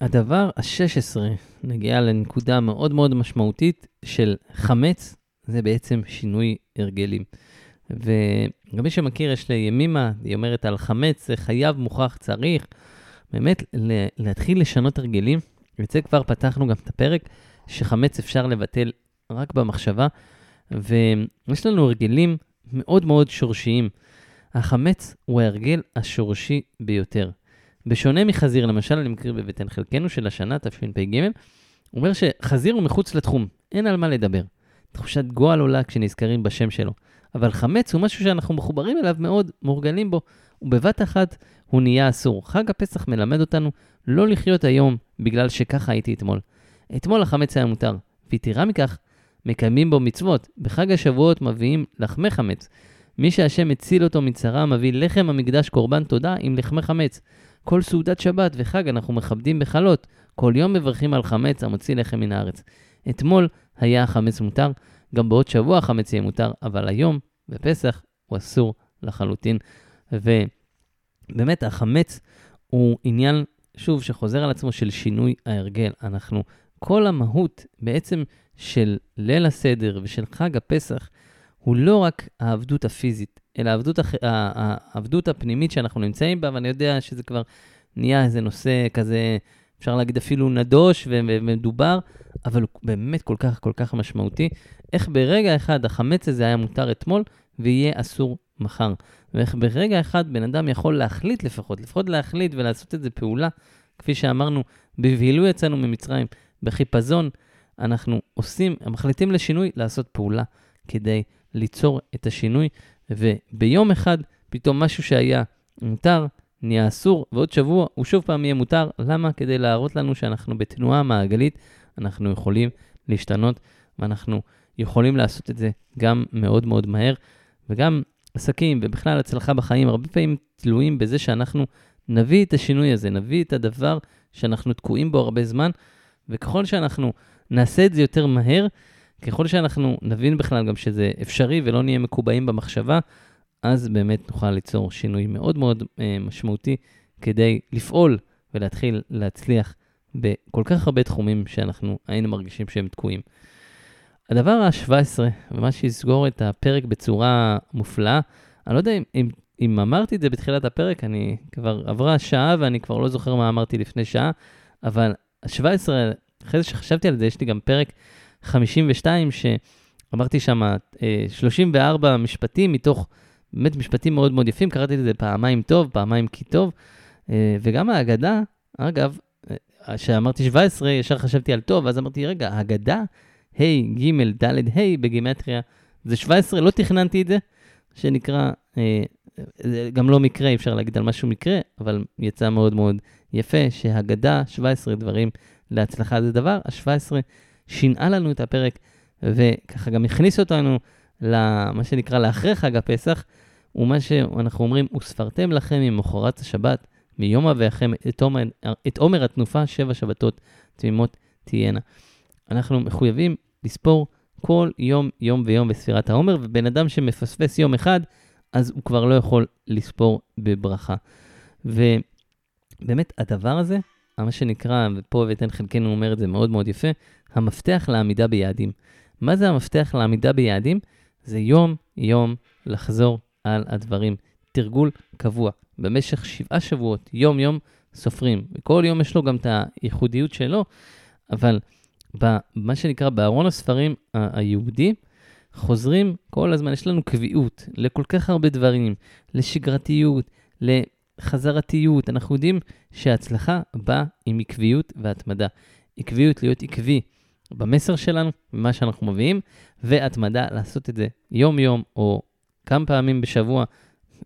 Speaker 1: הדבר ה-16 נגיע לנקודה מאוד מאוד משמעותית של חמץ, זה בעצם שינוי הרגלים. וגם מי שמכיר, יש לימימה, היא אומרת על חמץ, זה חייב, מוכרח, צריך. באמת, להתחיל לשנות הרגלים. ואת זה כבר פתחנו גם את הפרק, שחמץ אפשר לבטל רק במחשבה. ויש לנו הרגלים מאוד מאוד שורשיים. החמץ הוא ההרגל השורשי ביותר. בשונה מחזיר, למשל, אני מכיר בבטן חלקנו של השנה, תשפ"ג, אומר שחזיר הוא מחוץ לתחום, אין על מה לדבר. תחושת גועל עולה כשנזכרים בשם שלו. אבל חמץ הוא משהו שאנחנו מחוברים אליו מאוד, מורגלים בו, ובבת אחת הוא נהיה אסור. חג הפסח מלמד אותנו לא לחיות היום בגלל שככה הייתי אתמול. אתמול החמץ היה מותר, ויתרה מכך, מקיימים בו מצוות. בחג השבועות מביאים לחמי חמץ. מי שהשם הציל אותו מצרה מביא לחם המקדש קורבן תודה עם לחמי חמץ. כל סעודת שבת וחג אנחנו מכבדים בחלות. כל יום מברכים על חמץ המוציא לחם מן הארץ. אתמול היה החמץ מותר, גם בעוד שבוע החמץ יהיה מותר, אבל היום, בפסח, הוא אסור לחלוטין. ובאמת, החמץ הוא עניין, שוב, שחוזר על עצמו של שינוי ההרגל. אנחנו, כל המהות בעצם של ליל הסדר ושל חג הפסח, הוא לא רק העבדות הפיזית, אלא העבדות, הח... העבדות הפנימית שאנחנו נמצאים בה, ואני יודע שזה כבר נהיה איזה נושא כזה, אפשר להגיד אפילו נדוש ומדובר, אבל הוא באמת כל כך כל כך משמעותי. איך ברגע אחד החמץ הזה היה מותר אתמול ויהיה אסור מחר. ואיך ברגע אחד בן אדם יכול להחליט לפחות, לפחות להחליט ולעשות את זה פעולה, כפי שאמרנו, בבהילו יצאנו ממצרים, בחיפזון, אנחנו עושים, מחליטים לשינוי, לעשות פעולה כדי ליצור את השינוי, וביום אחד פתאום משהו שהיה מותר נהיה אסור, ועוד שבוע הוא שוב פעם יהיה מותר. למה? כדי להראות לנו שאנחנו בתנועה מעגלית, אנחנו יכולים להשתנות, ואנחנו יכולים לעשות את זה גם מאוד מאוד מהר, וגם עסקים ובכלל הצלחה בחיים הרבה פעמים תלויים בזה שאנחנו נביא את השינוי הזה, נביא את הדבר שאנחנו תקועים בו הרבה זמן, וככל שאנחנו נעשה את זה יותר מהר, ככל שאנחנו נבין בכלל גם שזה אפשרי ולא נהיה מקובעים במחשבה, אז באמת נוכל ליצור שינוי מאוד מאוד אה, משמעותי כדי לפעול ולהתחיל להצליח בכל כך הרבה תחומים שאנחנו היינו מרגישים שהם תקועים. הדבר ה-17, ומה שיסגור את הפרק בצורה מופלאה, אני לא יודע אם, אם, אם אמרתי את זה בתחילת הפרק, אני כבר עברה שעה ואני כבר לא זוכר מה אמרתי לפני שעה, אבל ה-17, אחרי זה שחשבתי על זה, יש לי גם פרק 52, אמרתי שם 34 משפטים מתוך באמת משפטים מאוד מאוד יפים, קראתי לזה פעמיים טוב, פעמיים כי טוב, וגם ההגדה, אגב, כשאמרתי 17, ישר חשבתי על טוב, אז אמרתי, רגע, ההגדה, ה', ג', ד', ה', בגימטריה, זה 17, לא תכננתי את זה, שנקרא, אה, זה גם לא מקרה, אפשר להגיד על משהו מקרה, אבל יצא מאוד מאוד יפה, שהגדה, 17 דברים להצלחה זה דבר, ה-17 שינעה לנו את הפרק, וככה גם הכניס אותנו למה שנקרא לאחרי חג הפסח, ומה שאנחנו אומרים, וספרתם לכם ממחרת השבת, מיום אביכם את את עומר התנופה, שבע שבתות תמימות תהיינה. אנחנו מחויבים לספור כל יום, יום ויום בספירת העומר, ובן אדם שמפספס יום אחד, אז הוא כבר לא יכול לספור בברכה. ובאמת, הדבר הזה, מה שנקרא, ופה ואתן חלקנו אומר את זה מאוד מאוד יפה, המפתח לעמידה ביעדים. מה זה המפתח לעמידה ביעדים? זה יום-יום לחזור על הדברים. תרגול קבוע. במשך שבעה שבועות, יום-יום, סופרים. וכל יום יש לו גם את הייחודיות שלו, אבל במה שנקרא בארון הספרים היהודי, חוזרים כל הזמן, יש לנו קביעות לכל כך הרבה דברים, לשגרתיות, לחזרתיות. אנחנו יודעים שההצלחה באה עם עקביות והתמדה. עקביות, להיות עקבי במסר שלנו, במה שאנחנו מביאים, והתמדה, לעשות את זה יום-יום או כמה פעמים בשבוע,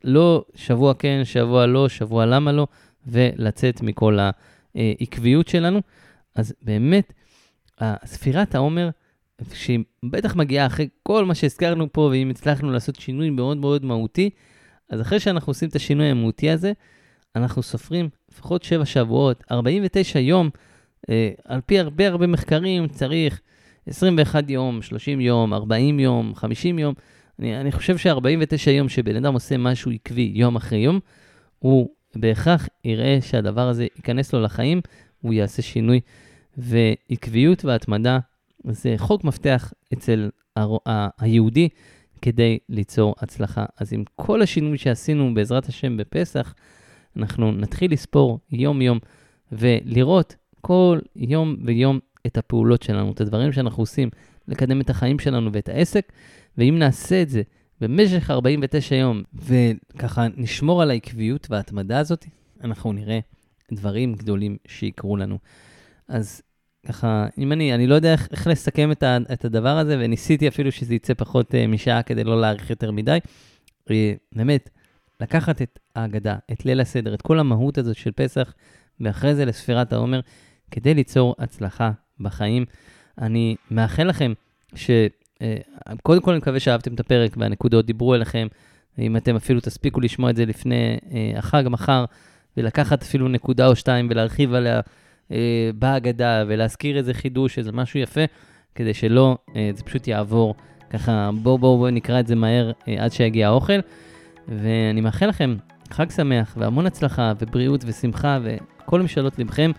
Speaker 1: לא שבוע כן, שבוע לא, שבוע למה לא, ולצאת מכל העקביות שלנו. אז באמת, ספירת העומר, שהיא בטח מגיעה אחרי כל מה שהזכרנו פה, ואם הצלחנו לעשות שינוי מאוד מאוד מהותי, אז אחרי שאנחנו עושים את השינוי המהותי הזה, אנחנו סופרים לפחות 7 שבועות, 49 יום, אה, על פי הרבה הרבה מחקרים צריך 21 יום, 30 יום, 40 יום, 50 יום. אני, אני חושב ש-49 יום שבן אדם עושה משהו עקבי יום אחרי יום, הוא בהכרח יראה שהדבר הזה ייכנס לו לחיים, הוא יעשה שינוי. ועקביות והתמדה זה חוק מפתח אצל היהודי כדי ליצור הצלחה. אז עם כל השינוי שעשינו בעזרת השם בפסח, אנחנו נתחיל לספור יום-יום ולראות כל יום ויום את הפעולות שלנו, את הדברים שאנחנו עושים, לקדם את החיים שלנו ואת העסק, ואם נעשה את זה במשך 49 יום, וככה נשמור על העקביות וההתמדה הזאת, אנחנו נראה דברים גדולים שיקרו לנו. אז ככה, אם אני, אני לא יודע איך, איך לסכם את, ה, את הדבר הזה, וניסיתי אפילו שזה יצא פחות uh, משעה כדי לא להאריך יותר מדי. Uh, באמת, לקחת את ההגדה, את ליל הסדר, את כל המהות הזאת של פסח, ואחרי זה לספירת העומר, כדי ליצור הצלחה בחיים. אני מאחל לכם ש... Uh, קודם כל אני מקווה שאהבתם את הפרק והנקודות דיברו אליכם. אם אתם אפילו תספיקו לשמוע את זה לפני uh, החג מחר, ולקחת אפילו נקודה או שתיים ולהרחיב עליה אה, בהגדה ולהזכיר איזה חידוש, איזה משהו יפה, כדי שלא, אה, זה פשוט יעבור ככה, בואו בואו בוא נקרא את זה מהר אה, עד שיגיע האוכל. ואני מאחל לכם חג שמח והמון הצלחה ובריאות ושמחה וכל משאלות לבכם.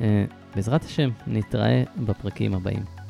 Speaker 1: אה, בעזרת השם, נתראה בפרקים הבאים.